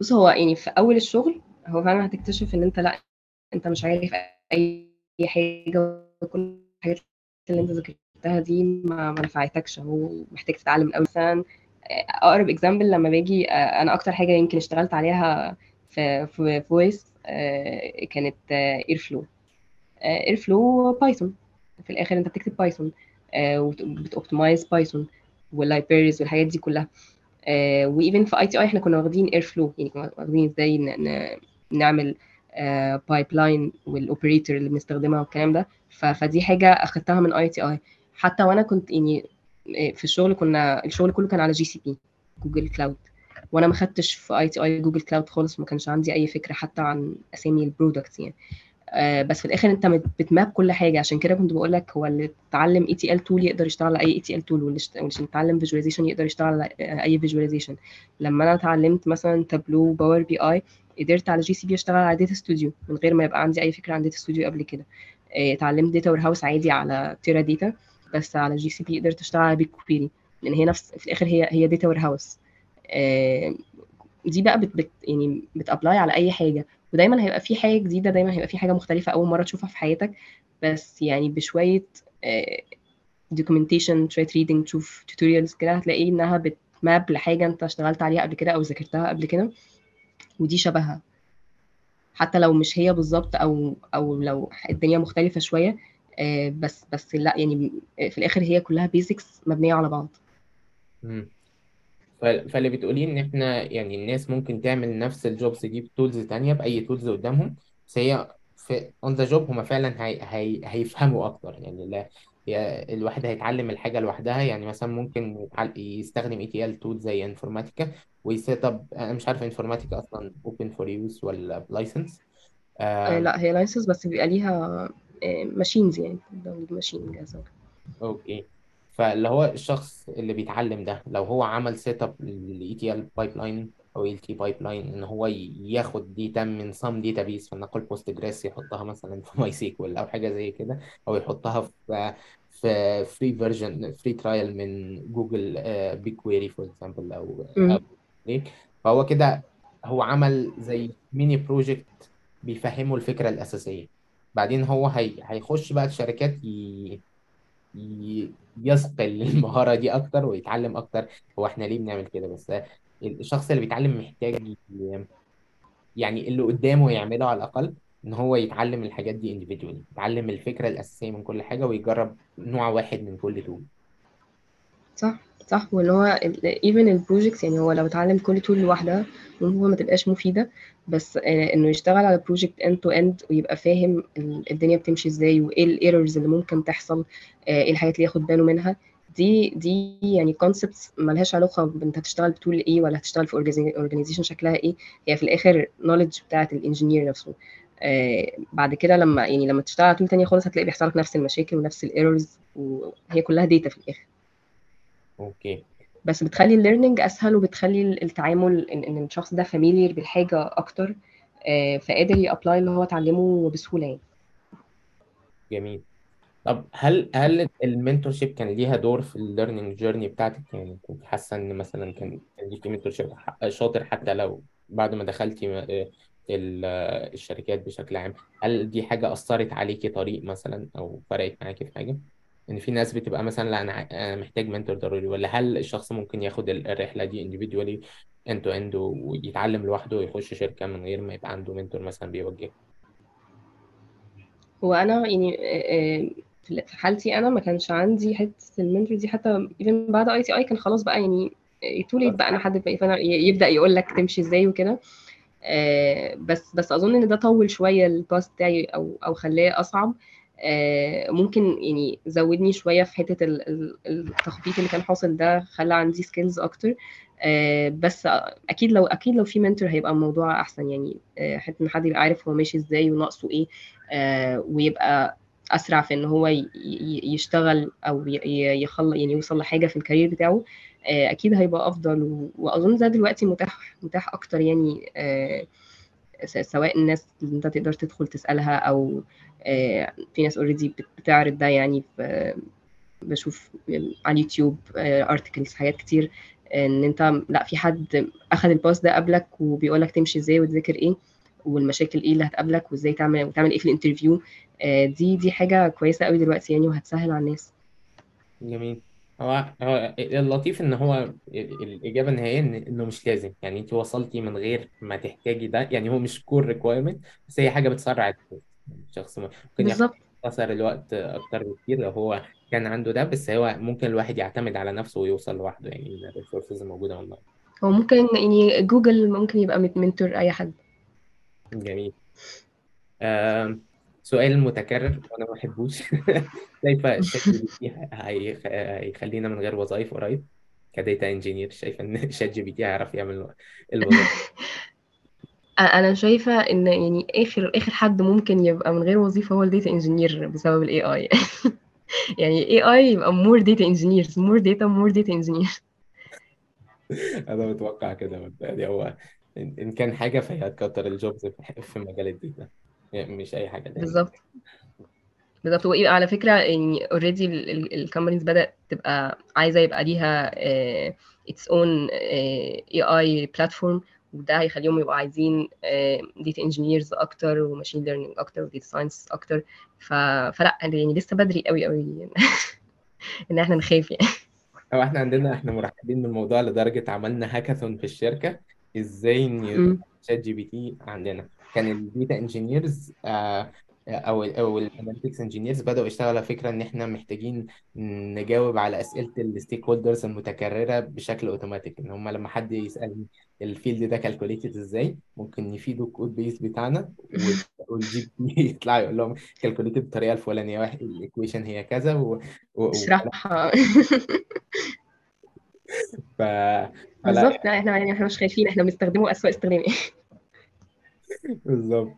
بص هو يعني في أول الشغل هو فعلا هتكتشف إن أنت لأ انت مش عارف اي حاجة وكل الحاجات اللي انت ذاكرتها دي ما نفعتكش هو محتاج تتعلم الأول. مثلا آه، أقرب example لما باجي آه، أنا أكتر حاجة يمكن اشتغلت عليها في في VOIS كانت Airflow Airflow Python في الآخر أنت بتكتب Python وبت optimize Python وال libraries والحاجات دي كلها. و even في ITI إحنا كنا واخدين Airflow يعني كنا واخدين إزاي نعمل pipeline وال operator اللي بنستخدمها والكلام ده. فدي حاجة أخدتها من ITI حتى وأنا كنت يعني آه، في الشغل كنا الشغل كله كان على GCP Google Cloud وأنا ما خدتش في ITI Google Cloud خالص ما كانش عندي أي فكرة حتى عن أسامي ال products يعني. آه، بس في الآخر أنت بت map كل حاجة. عشان كده كنت بقول لك هو اللي اتعلم ETL tool يقدر يشتغل على أي ETL tool واللي اتعلم visualization يقدر يشتغل على أي visualization لما أنا اتعلمت مثلا Tableau Power BI قدرت على GCP أشتغل على Data Studio من غير ما يبقى عندي أي فكرة عن Data Studio قبل كده. آه، اتعلمت data warehouse عادي على Teradata بس على GCP قدرت أشتغل على BigQuery لأن هي نفس في الآخر هي هي data warehouse دي بقى بت, بت يعني بت apply على أي حاجة. ودايما هيبقى في حاجة جديدة دايما هيبقى في حاجة مختلفة أول مرة تشوفها في حياتك. بس يعني بشوية documentation شوية reading تشوف tutorials كده هتلاقي إنها بت map لحاجة أنت اشتغلت عليها قبل كده أو ذاكرتها قبل كده. ودي شبهها. حتى لو مش هي بالظبط أو أو لو الدنيا مختلفة شوية آه، بس بس لأ يعني في الآخر هي كلها basics مبنية على بعض. فاللي بتقوليه إن إحنا يعني الناس ممكن تعمل نفس ال jobs دي ب tools تانية بأي tools قدامهم بس هي on the job هما فعلا هي هي هيفهموا أكتر. يعني الواحد هيتعلم الحاجة لوحدها يعني مثلا ممكن يتعل- يستخدم ETL tool زي Informatica وي set up أنا مش عارف Informatica أصلا open for use ولا ب license آه، لا هي license بس بيبقى ليها machines يعني machine جاهزة Okay. فاللي هو الشخص اللي بيتعلم ده لو هو عمل set up لل ETL pipeline أو ELT pipeline إن هو ياخد data من some database فلنقل Postgres يحطها مثلا في [laughs] MySQL أو حاجة زي كده أو يحطها في في free version free trial من جوجل بيج كويري for example أو like فهو كده هو عمل زي mini project بيفهمه الفكرة الأساسية. بعدين هو هي هيخش بقى الشركات ي... ي- يثقل [laughs] المهارة دي أكتر ويتعلم أكتر. هو إحنا ليه بنعمل كده بس؟ الشخص اللي بيتعلم محتاج يعني اللي قدامه يعمله على الأقل إن هو يتعلم الحاجات دي individually يتعلم الفكرة الأساسية من كل حاجة ويجرب نوع واحد من كل تول صح صح. واللي هو even ال projects يعني هو لو اتعلم كل tool لوحدها ممكن ما تبقاش مفيدة بس آه، إنه يشتغل على project end to end ويبقى فاهم ال- الدنيا بتمشي إزاي وإيه ال errors اللي ممكن تحصل آه، إيه الحاجات اللي ياخد باله منها. دي دي يعني concepts ملهاش علاقة بانت هتشتغل ب tool إيه ولا هتشتغل في organization شكلها إيه. هي في الآخر knowledge بتاعت ال engineer نفسه. آه، بعد كده لما يعني لما تشتغل على tool تانية خالص هتلاقي بيحصل لك نفس المشاكل ونفس ال errors وهي كلها data في الآخر. okay. بس بتخلي ال learning أسهل وبتخلي التعامل إن إن الشخص ده familiar بالحاجة أكتر آه، فقادر ي apply اللي هو اتعلمه بسهولة يعني. جميل. طب هل هل ال mentorship كان ليها دور في ال learning journey بتاعتك يعني كنت حاسة إن مثلا كان كان ليكي mentorship شاطر حتى لو بعد ما دخلتي آه، ال- الشركات بشكل عام هل دي حاجة أثرت عليكي طريق مثلا أو فرقت معاكي في حاجة؟ إن في ناس بتبقى مثلا لأ أنا محتاج منتور ضروري ولا هل الشخص ممكن ياخد ال- الرحلة دي individually end to end ويتعلم لوحده ويخش شركة من غير ما يبقى عنده منتور مثلا بيوجهه هو أنا يعني آه، آه، في حالتي أنا ما كانش عندي حتة ال mentor دي حتى even بعد ITI كان خلاص بقى يعني too late بقى أنا حد يبدأ يقول لك تمشي إزاي وكده. آه، بس بس أظن إن ده طول شوية الباس بتاعي أو أو خلاه أصعب. آه، ممكن يعني زودني شوية في حتة ال- ال- التخطيط اللي كان حاصل ده خلى عندي skills أكتر. آه، بس أكيد لو أكيد لو في mentor هيبقى الموضوع أحسن يعني. حتة إن حد يبقى عارف هو ماشي إزاي وناقصه إيه. ويبقى أسرع في إن هو يشتغل أو يخلص يعني يوصل لحاجة في ال career بتاعه آه، أكيد هيبقى أفضل وأظن ده دلوقتي متاح متاح أكتر يعني آه، سواء الناس اللي أنت تقدر تدخل تسألها أو آه، في ناس already بتعرض ده يعني بشوف على اليوتيوب articles حاجات كتير إن أنت لأ في حد اخذ ال path ده قبلك وبيقول لك تمشي إزاي وتذاكر إيه والمشاكل إيه اللي هتقابلك وإزاي تعمل وتعمل إيه في ال interview. آه، دي دي حاجة كويسة قوي دلوقتي يعني وهتسهل على الناس. جميل. هو هو اللطيف إن هو ال- الإجابة النهائية إن إنه مش لازم. يعني أنت وصلتي من غير ما تحتاجي ده. يعني هو مش core requirement بس هي حاجة بتسرع. الشخص. ممكن بالظبط. يختصر الوقت أكتر بكتير لو هو كان عنده ده بس هو ممكن الواحد يعتمد على نفسه ويوصل لوحده. يعني ال resources موجودة اونلاين هو ممكن يعني جوجل ممكن يبقى mentor أي حد. جميل. آم، سؤال متكرر وأنا ما بحبوش. شايفه ChatGPT هيخ- هيخلينا من غير وظائف قريب؟ ك data engineer شايفه إن ChatGPT [laughs] هيعرف يعمل الوظائف. أنا شايفة إن يعني آخر آخر حد ممكن يبقى من غير وظيفة هو ال data engineer بسبب ال AI [laughs] يعني AI يبقى more data engineers more data more data engineer أنا متوقع كده يعني هو إن كان حاجة فهي هتكتر ال jobs في في مجال ال data يعني مش أي حاجة تاني بالظبط. بالظبط. وإيه على فكرة يعني already ال companies بدأت تبقى عايزة يبقى ليها آه، its own آه، AI platform وده هيخليهم يبقوا عايزين data engineers أكتر و machine learning أكتر و data science أكتر. ف... فلا يعني لسه بدري قوي قوي [laughs] إن إحنا نخاف يعني. أو إحنا عندنا إحنا مرحبين بالموضوع لدرجة عملنا هاكاثون في الشركة. إزاي ن- مم. ChatGPT عندنا كان ال data engineers أو ال أو ال analytics engineers بدأوا يشتغلوا على فكرة إن إحنا محتاجين نجاوب على أسئلة ال stakeholders المتكررة بشكل اوتوماتيك إن هم لما حد يسالني ال field ده calculated إزاي ممكن يفيدوا ال code base بتاعنا وال GP [laughs] يطلع يقول لهم calculated بالطريقة الفلانية واحد ال equation هي كذا. و... و... اشرحها [laughs] ف... فلا. بالظبط لا إحنا يعني إحنا مش خايفين إحنا بنستخدمه أسوأ استخدام. بالظبط.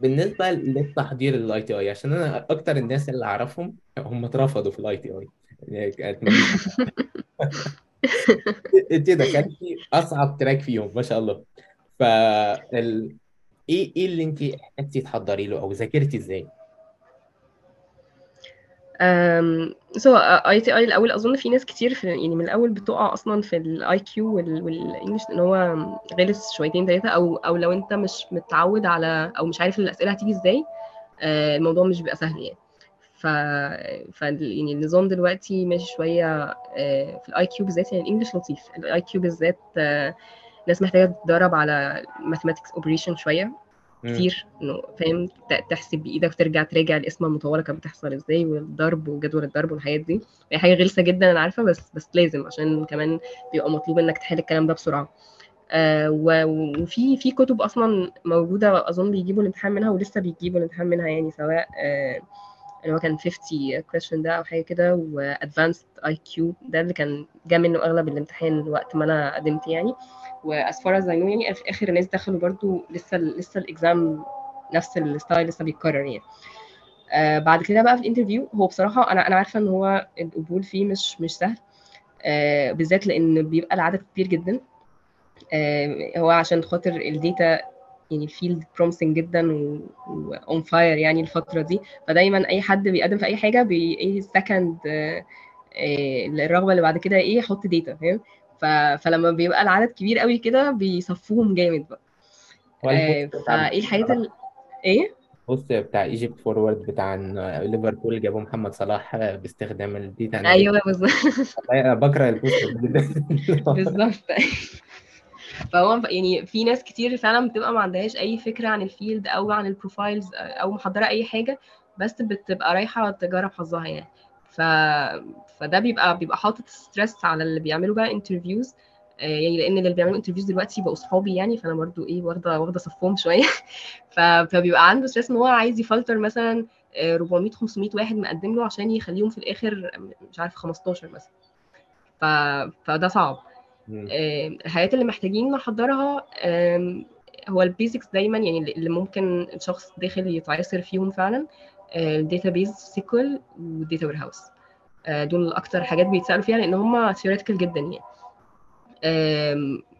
بالنسبة للتحضير لل ITI عشان أنا أكتر الناس اللي أعرفهم هم اترفضوا في ال ITI كانت [laughs] انت دخلتي أصعب track فيهم ما شاء الله. ف ال... إيه إيه اللي أنت احتاجتي تحضري له أو ذاكرتي إزاي؟ so ITI الأول أظن في ناس كتير في يعني من الأول بتقع أصلا في ال IQ وال English إن هو غلس شويتين ثلاثة أو أو لو أنت مش متعود على أو مش عارف الأسئلة هتيجي إزاي آه، الموضوع مش بيبقى سهل يعني ف ف يعني النظام دلوقتي ماشي شوية آه، في ال IQ بالذات يعني ال English لطيف ال IQ بالذات آه، ناس محتاجة تتدرب على mathematics operation شوية. كتير إنه فاهم تحسب بإيدك ترجع تراجع القسمه المطولة كانت بتحصل إزاي والضرب وجدول الضرب والحاجات دي. هي حاجة غلسة جدا أنا عارفة بس بس لازم عشان كمان بيبقى مطلوب انك تحل الكلام ده بسرعة. آه وفي في كتب أصلا موجودة أظن بيجيبوا الامتحان منها ولسه بيجيبوا الامتحان منها يعني سواء آه اللي هو كان 50 question ده أو حاجة كده و advanced IQ ده اللي كان جا منه أغلب الامتحان وقت ما أنا قدمت يعني. و as far as يعني في آخر الناس دخلوا برضو لسه لسه ال exam نفس ال style لسه بيتكرر يعني. آه بعد كده بقى في ال interview هو بصراحة أنا أنا عارفة إن هو القبول فيه مش مش سهل. آه بالذات لأن بيبقى العدد كبير جدا. آه هو عشان خاطر ال data يعني ال field promising جدا و on fire يعني الفترة دي. فدايما أي حد بيقدم في أي حاجة بي إيه second الرغبة اللي بعد كده إيه يحط data فاهم؟ ف- فلما بيبقى العدد كبير قوي كده بيصفوهم جامد بقى. آه فإيه الحاجات ال... إيه؟ ال post بتاع Egypt Forward بتاع ليفربول جابوا محمد صلاح باستخدام ال data أيوه بالظبط. أنا بكره ال post [laughs] بالظبط. فهو يعني في ناس كتير فعلا بتبقى ما عندهاش أي فكرة عن ال field أو عن ال profiles أو محضرة أي حاجة بس بتبقى رايحة تجرب حظها يعني. ف... فده بيبقى بيبقى حاطط stress على اللي بيعملوا بقى interviews يعني لأن اللي بيعملوا interviews دلوقتي بقوا صحابي يعني فأنا برضو إيه واخدة واخدة صفهم شوية. [laughs] فبيبقى عنده stress إن هو عايز يفلتر مثلا آه، 400 500 واحد مقدم له عشان يخليهم في الآخر مش عارف 15 مثلا ف... فده صعب. آه، الحاجات اللي محتاجين نحضرها هو ال basics دايما يعني اللي ممكن الشخص داخل يتعصر فيهم فعلا ال database SQL وال data warehouse دول أكتر حاجات بيتسألوا فيها لأن هم theoretical جدا يعني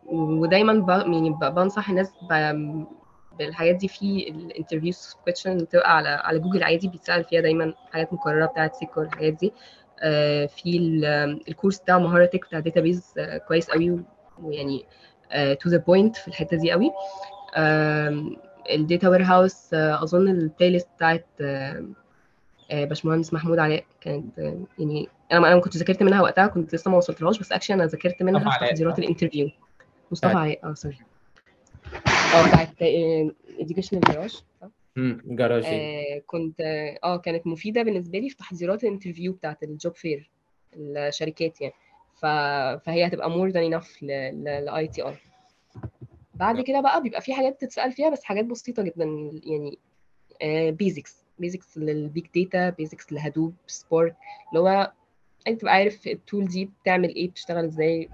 ودايما. يعني بنصح الناس. بالحاجات دي في ال interviews question اللي بتبقى على على جوجل عادي بيتسأل فيها دايما حاجات مكررة بتاعت SQL الحاجات دي آه، في ال- ال course بتاع مهارة تك بتاع database كويس قوي ويعني to the point في الحتة دي قوي ال data warehouse أظن ال playlist بتاعت آه، آه، باشمهندس محمود علاء كانت آه، يعني أنا أنا كنت ذاكرت منها وقتها كنت لسه ما وصلتلهاش بس اكشن أنا ذاكرت منها في تحضيرات؟ الانترفيو مصطفى علاء آه سوري آه بتاعت؟ مم. جراجي آه كنت آه آه، كانت مفيدة بالنسبة لي في تحضيرات الانترفيو بتاعت الجوب فير الشركات يعني ف... فهي هتبقى more than enough للاي تي اي بعد كده بقى بيبقى في حاجات تتسأل فيها بس حاجات بسيطة جدا يعني basics basics لل big data basics ل Hadoop Spark اللي هو أنت تبقى عارف ال tool دي بتعمل إيه بتشتغل إزاي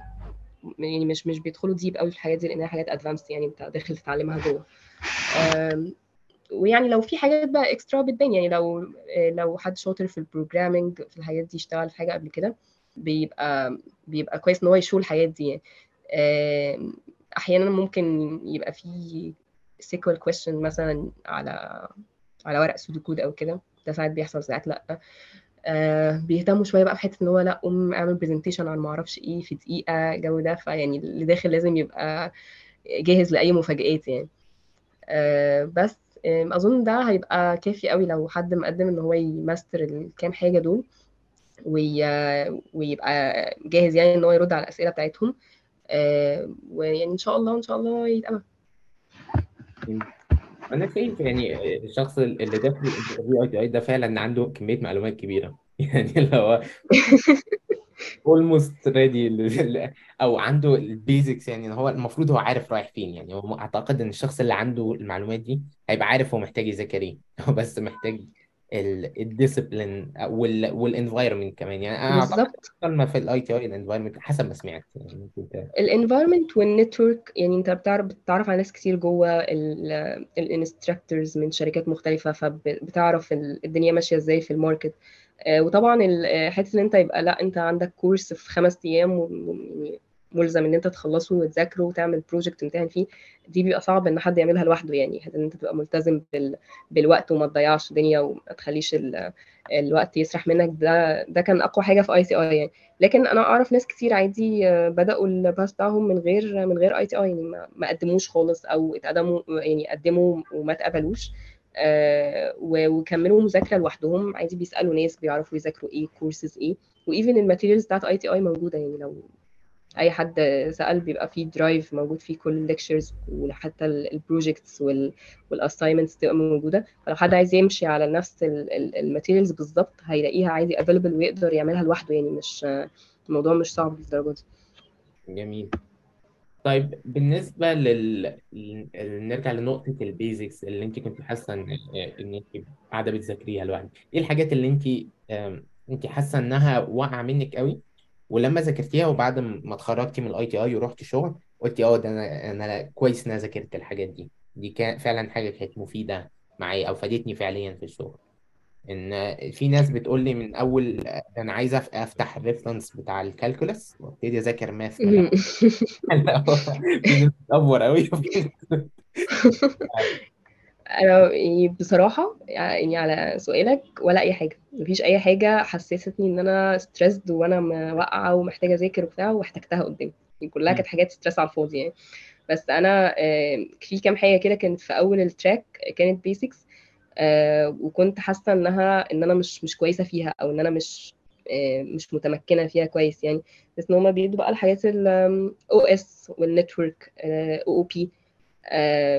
يعني مش مش بيدخلوا deep قوي في الحاجات دي لأنها حاجات advanced يعني أنت داخل تتعلمها جوه. ويعني لو في حاجات بقى extra بتبان يعني لو آه، لو حد شاطر في ال programming في الحاجات دي اشتغل في حاجة قبل كده بيبقى بيبقى كويس إن هو يشوف الحاجات دي يعني أحيانا ممكن يبقى في SQL question مثلا على على ورق pseudo code أو كده. ده ساعات بيحصل ساعات لأ. آه بيهتموا شوية بقى بحتة إن هو لأ قوم اعمل presentation عن ما أعرفش إيه في دقيقة جو ده. فيعني اللي داخل لازم يبقى جاهز لأي مفاجآت يعني. آه بس آه أظن ده هيبقى كافي قوي لو حد مقدم إن هو يماستر الكام حاجة دول وي... ويبقى جاهز يعني إن هو يرد على الأسئلة بتاعتهم. ويعني إن شاء الله إن شاء الله يتقبل. أنا شايف يعني الشخص اللي داخل ال interview ITI ده فعلا عنده كمية معلومات كبيرة. [laughs] يعني اللي هو almost ready أو عنده ال basics يعني هو المفروض هو عارف رايح فين. يعني هو أعتقد إن الشخص اللي عنده المعلومات دي هيبقى عارف هو محتاج يذاكر إيه. [laughs] هو بس محتاج ال discipline وال environment كمان. يعني أنا أعتقد بالظبط كلمة في ال ITI ال environment حسب ما سمعت. يعني ال environment وال network يعني أنت بتعرف بتتعرف على ناس كتير جوه ال instructors من شركات مختلفة فبتعرف الدنيا ماشية إزاي في ال market. آه، وطبعا آه، حتة إن أنت يبقى لأ أنت عندك course في خمس أيام يعني ملزم إن أنت تخلصه وتذاكره وتعمل project تمتحن فيه دي بيبقى صعب إن حد يعملها لوحده يعني. إن أنت تبقى ملتزم بال... بالوقت وما تضيعش الدنيا وما تخليش ال... الوقت يسرح منك ده ده كان أقوى حاجة في ITI يعني. لكن أنا أعرف ناس كتير عادي آه، بدأوا ال path بتاعهم من غير من غير ITI يعني ما قدموش خالص أو اتقدموا يعني قدموا وما اتقبلوش آه، وكملوا مذاكرة لوحدهم. عادي بيسألوا ناس بيعرفوا يذاكروا إيه كورسز إيه و even ال materials بتاعت ITI موجودة يعني. لو أي حد سأل بيبقى فيه drive موجود فيه كل ال lectures وحتى ال projects وال assignments تبقى موجودة. فلو حد عايز يمشي على نفس ال materials بالظبط هيلاقيها عادي available ويقدر يعملها لوحده يعني مش الموضوع مش صعب للدرجة دي. جميل. طيب بالنسبة لل... نرجع لنقطة ال basics اللي انت كنت حاسة ان ان انت قاعدة بتذاكريها لوحدك. إيه الحاجات اللي انت انت حاسة انها واقعة منك قوي؟ ولما ذاكرتيها وبعد ما اتخرجتي من ال ITI ورحتي شغل قلتي آه ده أنا أنا كويس إن أنا ذاكرت الحاجات دي. دي كان فعلا حاجة كانت مفيدة معايا أو فادتني فعليا في الشغل. إن في ناس بتقول لي من أول ده أنا عايز أفتح الريفرنس بتاع الكالكولس وأبتدي أذاكر ماث بتأفور قوي أنا يعني بصراحة يعني على سؤالك ولا أي حاجة مفيش أي حاجة حسستني إن أنا ستريسد وأنا واقعة ومحتاجة أذاكر وبتاع واحتجتها قدام يعني كلها كانت حاجات stress على الفاضي يعني. بس أنا آه، في كام حاجة كده كانت في أول ال track كانت basics وكنت حاسة إنها إن أنا مش مش كويسة فيها أو إن أنا مش آه، مش متمكنة فيها كويس يعني. بس إن هما بيدوا بقى الحاجات ال OS وال network أو OOP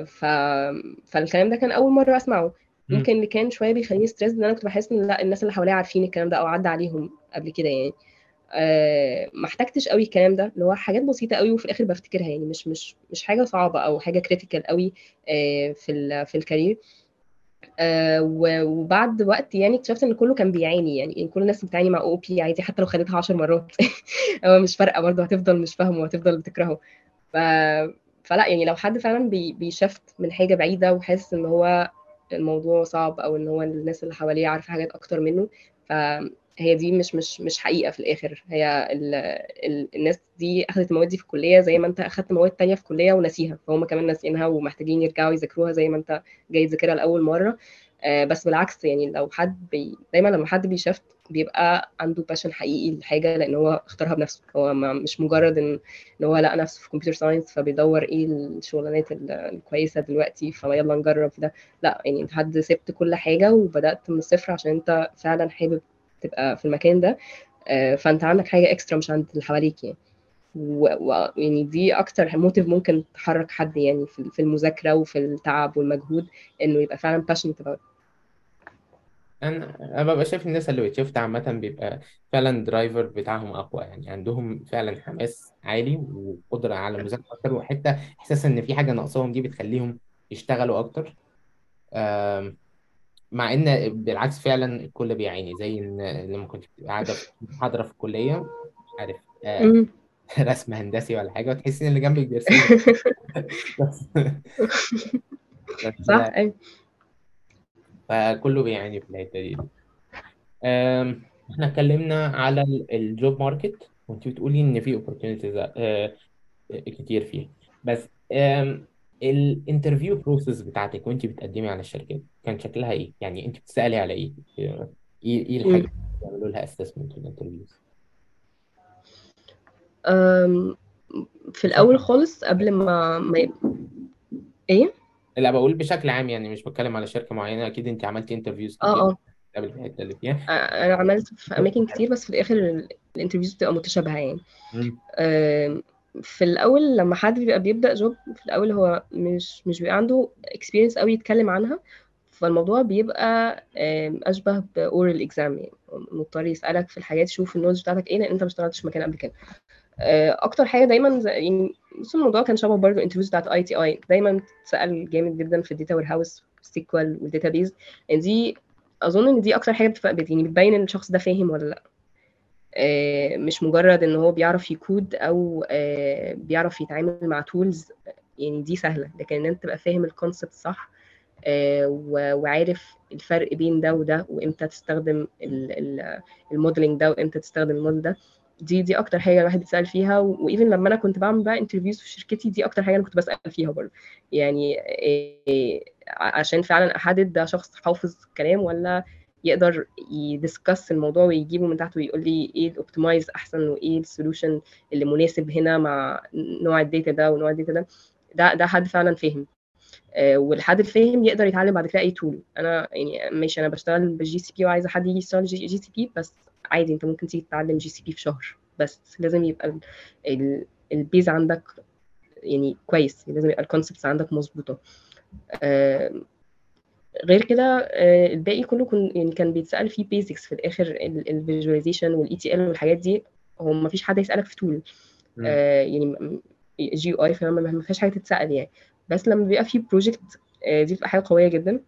ف... فالكلام ده كان أول مرة أسمعه. مم. يمكن اللي كان شوية بيخليني stress إن أنا كنت بحس إن لأ الناس اللي حواليا عارفين الكلام ده أو عدى عليهم قبل كده يعني. آه، ما احتجتش قوي الكلام ده اللي هو حاجات بسيطة قوي وفي الآخر بفتكرها يعني مش مش مش حاجة صعبة أو حاجة critical قوي آه، في ال في ال career آه، وبعد وقت يعني اكتشفت إن كله كان بيعاني يعني يعني كل الناس بتعاني مع OOP عادي حتى لو خدتها 10 مرات. [laughs] هو مش فارقة برضه هتفضل مش فاهمه وهتفضل بتكرهه. ف... فلا يعني لو حد فعلا بي... بي shift من حاجة بعيدة وحاسس إن هو الموضوع صعب أو إن هو الناس اللي حواليه عارفة حاجات أكتر منه فهي دي مش مش مش حقيقة في الآخر. هي ال... ال... الناس دي اخذت المواد دي في الكلية زي ما أنت اخذت مواد تانية في الكلية وناسيها. فهم كمان ناسيينها ومحتاجين يرجعوا يذاكروها زي ما أنت جاي تذاكرها لأول مرة. بس بالعكس يعني لو حد بي... دايما لما حد بي shift بيبقى عنده passion حقيقي لحاجة لأن هو اختارها بنفسه هو ما مش مجرد ان إن هو لقى نفسه في computer science فبيدور إيه الشغلانات ال- الكويسة دلوقتي فيلا نجرب ده لا يعني أنت حد سبت كل حاجة وبدأت من الصفر عشان أنت فعلا حابب تبقى في المكان ده آه، فأنت عندك حاجة extra مش عند اللي حواليك يعني ويعني دي أكتر motive ممكن تحرك حد يعني في المذاكرة وفي التعب والمجهود إنه يبقى فعلا passionate about. أنا أنا ببقى شايف الناس اللي بت shift عامة بيبقى فعلا driver بتاعهم أقوى يعني. عندهم فعلا حماس عالي وقدرة على المذاكره أكتر وحتى إحساس إن في حاجة ناقصاهم دي بتخليهم يشتغلوا أكتر. آم، مع إن بالعكس فعلا الكل بيعاني زي إن لما كنت بتبقى قاعدة في محاضرة في الكلية مش عارف آه، مم. [laughs] رسم هندسي ولا حاجة وتحس إن اللي جنبك بيرسم [laughs] بس. بس صح لا. أيوه. فكله بيعاني في الحتة دي إحنا اتكلمنا على الجوب ماركت وانت بتقولي إن في opportunities آه، كتير فيه بس ال interview process بتاعتك وانت بتقدمي على الشركات كان شكلها إيه؟ يعني انت بتسألي على إيه؟ إيه إيه الحاجات. اللي بيعملوا لها assessment في ال interviews؟ في عام خالص قبل ما ما إيه؟ لا بقول بشكل عام يعني مش بتكلم على شركة معينة. أكيد انت عملتي interviews آه كتير آه. قبل في الحتة اللي فيها. أنا عملت في أماكن كتير بس في الآخر ال- ال interviews بتبقى متشابهة يعني. في الأول لما حد بيبقى بيبدأ job في الأول هو مش مش بيبقى عنده experience قوي يتكلم عنها فالموضوع بيبقى آم، أشبه ب oral exam يعني. مضطر يسألك في الحاجات يشوف ال knowledge بتاعتك إيه لأن أنت ما اشتغلتش في مكان قبل كده. آه، أكتر حاجة دايما يعني بص الموضوع كان شبه برضه interviews بتاعت ITI دايما تسال جامد جدا في ال data warehouse SQL وال database دي أظن إن دي أكتر حاجة بتبقى بت- يعني بتبين إن الشخص ده فاهم ولا لأ. آه، مش مجرد إن هو بيعرف يكود أو آه، بيعرف يتعامل مع tools يعني دي سهلة لكن إن أنت تبقى فاهم ال concept صح آه، وعارف الفرق بين ده وده وإمتى تستخدم ال modeling ده وإمتى تستخدم الموديل ده. دي دي أكتر حاجة الواحد بيتسال فيها. و even لما أنا كنت بعمل بقى interviews في شركتي دي أكتر حاجة أنا كنت بسأل فيها برضه. يعني إيه عشان فعلا أحدد ده شخص حافظ كلام ولا يقدر ي discuss الموضوع ويجيبه من تحت ويقول لي إيه ال optimized أحسن وإيه ال solution اللي مناسب هنا مع نوع ال data ده ونوع ال data ده. ده ده حد فعلا فاهم آه، والحد الفاهم يقدر يتعلم بعد كده أي tool أنا يعني ماشي أنا بشتغل بال GCP وعايزة حد يجي يشتغل GCP بس عادي انت ممكن تيجي تتعلم GCP في شهر بس لازم يبقى ال- ال- ال base عندك يعني كويس لازم يبقى ال concepts عندك مظبوطة. آه، غير كده آه، الباقي كله كن يعني كان بيتسأل فيه basics في الآخر ال visualization وال ETL والحاجات دي هو ما فيش حد يسالك في tool. آه، يعني جي اي فما ما فيهاش حاجة تتسأل يعني. بس لما بيبقى في project دي بتبقى حاجة قوية جدا.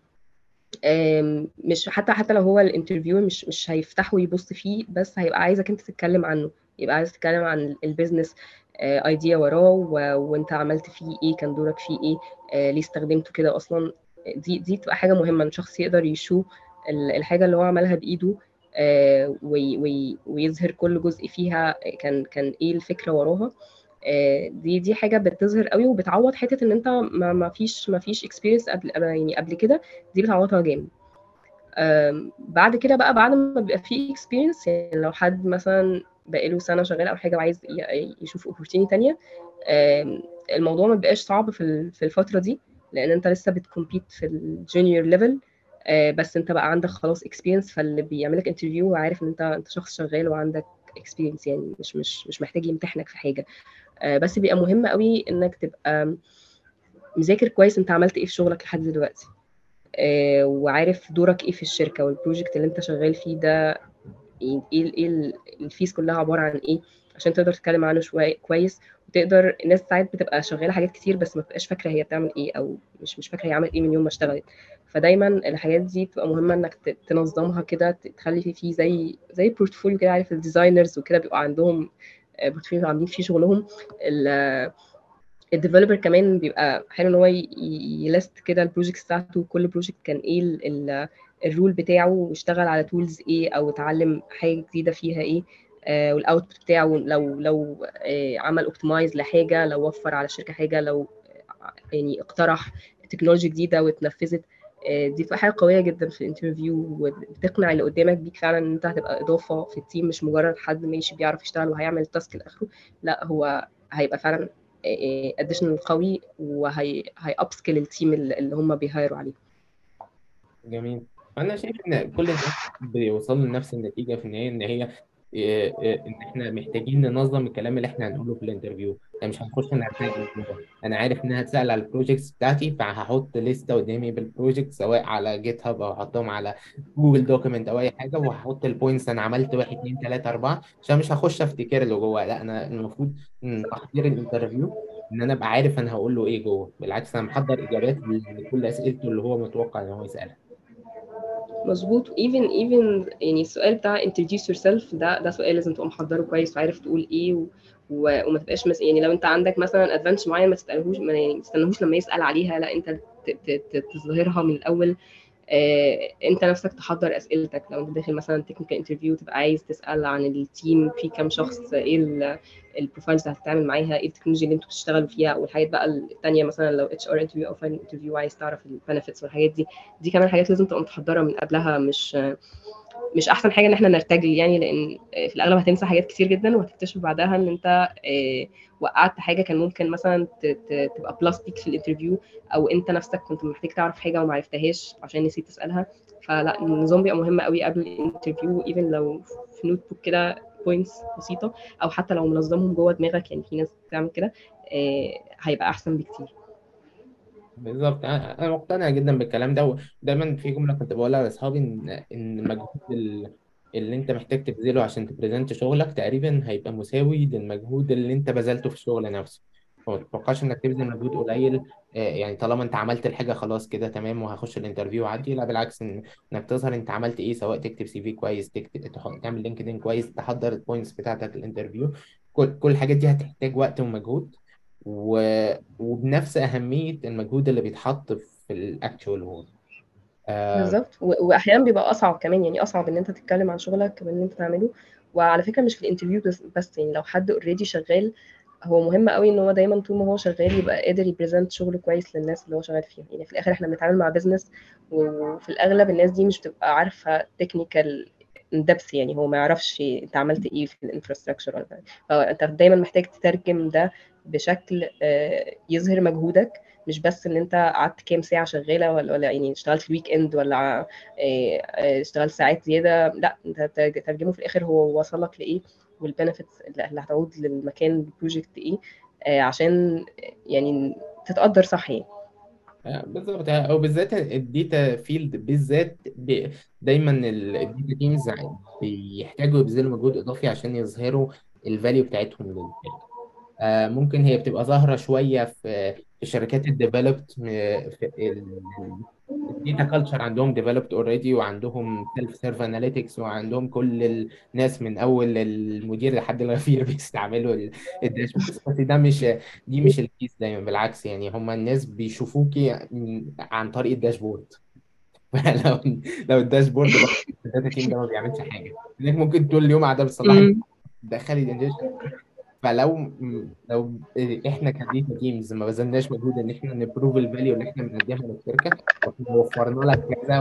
مش حتى حتى لو هو ال interviewer مش مش هيفتحه ويبص فيه بس هيبقى عايزك انت تتكلم عنه. يبقى عايز تتكلم عن ال business idea وراه و- وانت عملت فيه إيه كان دورك فيه إيه آه، ليه استخدمته كده أصلا. دي دي تبقى حاجة مهمة إن شخص يقدر يشوف ال- الحاجة اللي هو عملها بإيده آه، وي- وي- ويظهر كل جزء فيها كان كان إيه الفكرة وراها. آه، دي دي حاجة بتظهر قوي وبتعوض حتة إن أنت ما فيش ما فيش experience قبل يعني قبل كده دي بتعوضها جامد. بعد كده بقى بعد ما بيبقى فيه experience يعني لو حد مثلا بقاله سنة شغال أو حاجة وعايز يشوف opportunity تانية الموضوع ما بيبقاش صعب في في الفترة دي لأن أنت لسه بت compete في ال junior level بس أنت بقى عندك خلاص experience فاللي بيعملك interview وعارف إن أنت أنت شخص شغال وعندك experience يعني مش مش مش محتاج يمتحنك في حاجة. آه، بس بيبقى مهم قوي إنك تبقى مذاكر كويس أنت عملت إيه في شغلك لحد دلوقتي. آه، وعارف دورك إيه في الشركة وال project اللي أنت شغال فيه ده إيه إيه ال phase كلها عبارة عن إيه؟ عشان تقدر تتكلم عنه شوية كويس. وتقدر الناس ساعات بتبقى شغالة حاجات كتير بس ما بتبقاش فاكرة هي بتعمل إيه أو مش مش فاكرة هي عملت إيه من يوم ما اشتغلت. فدايما الحاجات دي بتبقى مهمة إنك تنظمها كده تخلي في زي زي portfolio كده عارف ال designers وكده بيبقى عندهم آه، portfolio عاملين فيه شغلهم. ال- ال developer كمان بيبقى حلو إن هو ي list كده ال project بتاعته وكل project كان إيه ال- ال- ال role بتاعه واشتغل على tools إيه أو اتعلم حاجة جديدة فيها إيه آه وال output بتاعه لو لو آه عمل optimize لحاجة لو وفر على الشركة حاجة لو آه، يعني اقترح technology جديدة واتنفذت. آه دي بتبقى حاجة قوية جدا في ال interview وبتقنع اللي قدامك بيك فعلا إن أنت هتبقى إضافة في ال team مش مجرد حد ماشي بيعرف يشتغل وهيعمل ال task لآخره. لا هو هيبقى فعلا additional قوي وهي هي upskill ال team اللي هم بي hire وا عليه. جميل. أنا شايف إن كل الناس بيوصلوا لنفس النتيجة في النهاية إن هي إن إحنا محتاجين ننظم الكلام اللي إحنا هنقوله في ال interview أنا مش هنخش نعتمد أنا عارف إنها هتسال على ال projects بتاعتي فهحط list ه قدامي بال project سواء على GitHub أو احطهم على Google document أو أي حاجة وهحط ال points أنا عملت واحد اثنين ثلاثة أربعة عشان مش هخش أفتكر اللي جوه. لا أنا المفروض تحضير ال interview إن أنا أبقى عارف أنا هقول له إيه جوه. بالعكس أنا محضر إجابات لكل أسئلته اللي هو متوقع إن هو يسألها. مظبوط. Even even يعني السؤال بتاع introduce yourself ده ده سؤال لازم تبقى محضره كويس وعارف تقول إيه و... و... وما تبقاش مس... يعني لو أنت عندك مثلا advantage معين ما تسالهوش ما يعني تستناهوش لما يسأل عليها لا أنت ت... ت... تظهرها من الأول. انت نفسك تحضر أسئلتك لو انت داخل مثلا technical interview تبقى عايز تسأل عن ال team في كام شخص إيه ال profiles اللي هتتعامل معاها إيه التكنولوجيا اللي أنتوا بتشتغلوا فيها والحاجات بقى الثانية مثلا لو HR interview أو final interview عايز تعرف ال benefits والحاجات دي. دي كمان حاجات لازم تبقى متحضرة من قبلها مش مش أحسن حاجة إن إحنا نرتجل يعني لأن في الأغلب هتنسى حاجات كتير جدا وهتكتشف بعدها إن أنت آه، وقعت حاجة كان ممكن مثلا تبقى plus ليك في ال interview أو أنت نفسك كنت محتاج تعرف حاجة وما عرفتهاش عشان نسيت تسألها. فلا النظام بيبقى مهم قوي قبل ال interview even لو في notebook كده points بسيطة أو حتى لو منظمهم جوه دماغك يعني في ناس بتعمل كده آه، هيبقى أحسن بكتير. بالظبط. أنا أنا مقتنع جدا بالكلام ده ودايما في جملة كنت بقولها لأصحابي إن إن المجهود ال- اللي أنت محتاج تبذله عشان ت present شغلك تقريبا هيبقى مساوي للمجهود اللي أنت بذلته في الشغل نفسه. فما تتوقعش إنك تبذل مجهود قليل آه، يعني طالما أنت عملت الحاجة خلاص كده تمام وهخش ال interview وعدي لا بالعكس إن- إنك تظهر أنت عملت إيه سواء تكتب CV كويس تكتب تعمل LinkedIn كويس تحضر ال points بتاعتك ال interview كل كل الحاجات دي هتحتاج وقت ومجهود. و... وبنفس أهمية المجهود اللي بيتحط في ال actual work آه بالظبط. وأحيانا بيبقى أصعب كمان يعني أصعب إن أنت تتكلم عن شغلك من إن أنت تعمله. وعلى فكرة مش في ال interview بس, بس يعني لو حد already شغال هو مهم قوي إن هو دايما طول ما هو شغال يبقى قادر ي present شغله كويس للناس اللي هو شغال فيها يعني في الآخر إحنا بنتعامل مع business وفي الأغلب الناس دي مش بتبقى عارفة technical depth يعني هو ما يعرفش أنت عملت إيه في ال infrastructure ولا فأنت دايما محتاج تترجم ده بشكل آه، يظهر مجهودك مش بس إن أنت قعدت كام ساعة شغالة ولا ولا يعني اشتغلت ال weekend ولا آه، آه، اشتغلت ساعات زيادة لا أنت ترجمه في الآخر هو وصل لك لإيه وال benefits اللي هتعود للمكان ال project إيه عشان يعني تتقدر صح يعني بالظبط أو بالذات ال data field بالذات. دايما ال data teams بيحتاجوا يبذلوا مجهود إضافي عشان يظهروا ال value بتاعتهم آه، ممكن هي بتبقى ظاهرة شوية في في شركات ال developed في ال data culture عندهم developed already وعندهم self-serve analytics وعندهم كل الناس من أول المدير لحد الغفير [laughs] بيستعملوا ال dashboard بس ده مش دي مش ال case دايما بالعكس يعني هم الناس بيشوفوكي عن طريق ال dashboard فلو [laughs] لو ال dashboard ال data team ده ما بيعملش حاجة. ممكن طول اليوم قاعدة بتصلحي تدخلي ال ingestion فلو لو إحنا ك data teams ما بذلناش مجهود ان إحنا ن prove ال value اللي إحنا بنقدمها للشركة وإحنا وفرنا لك كذا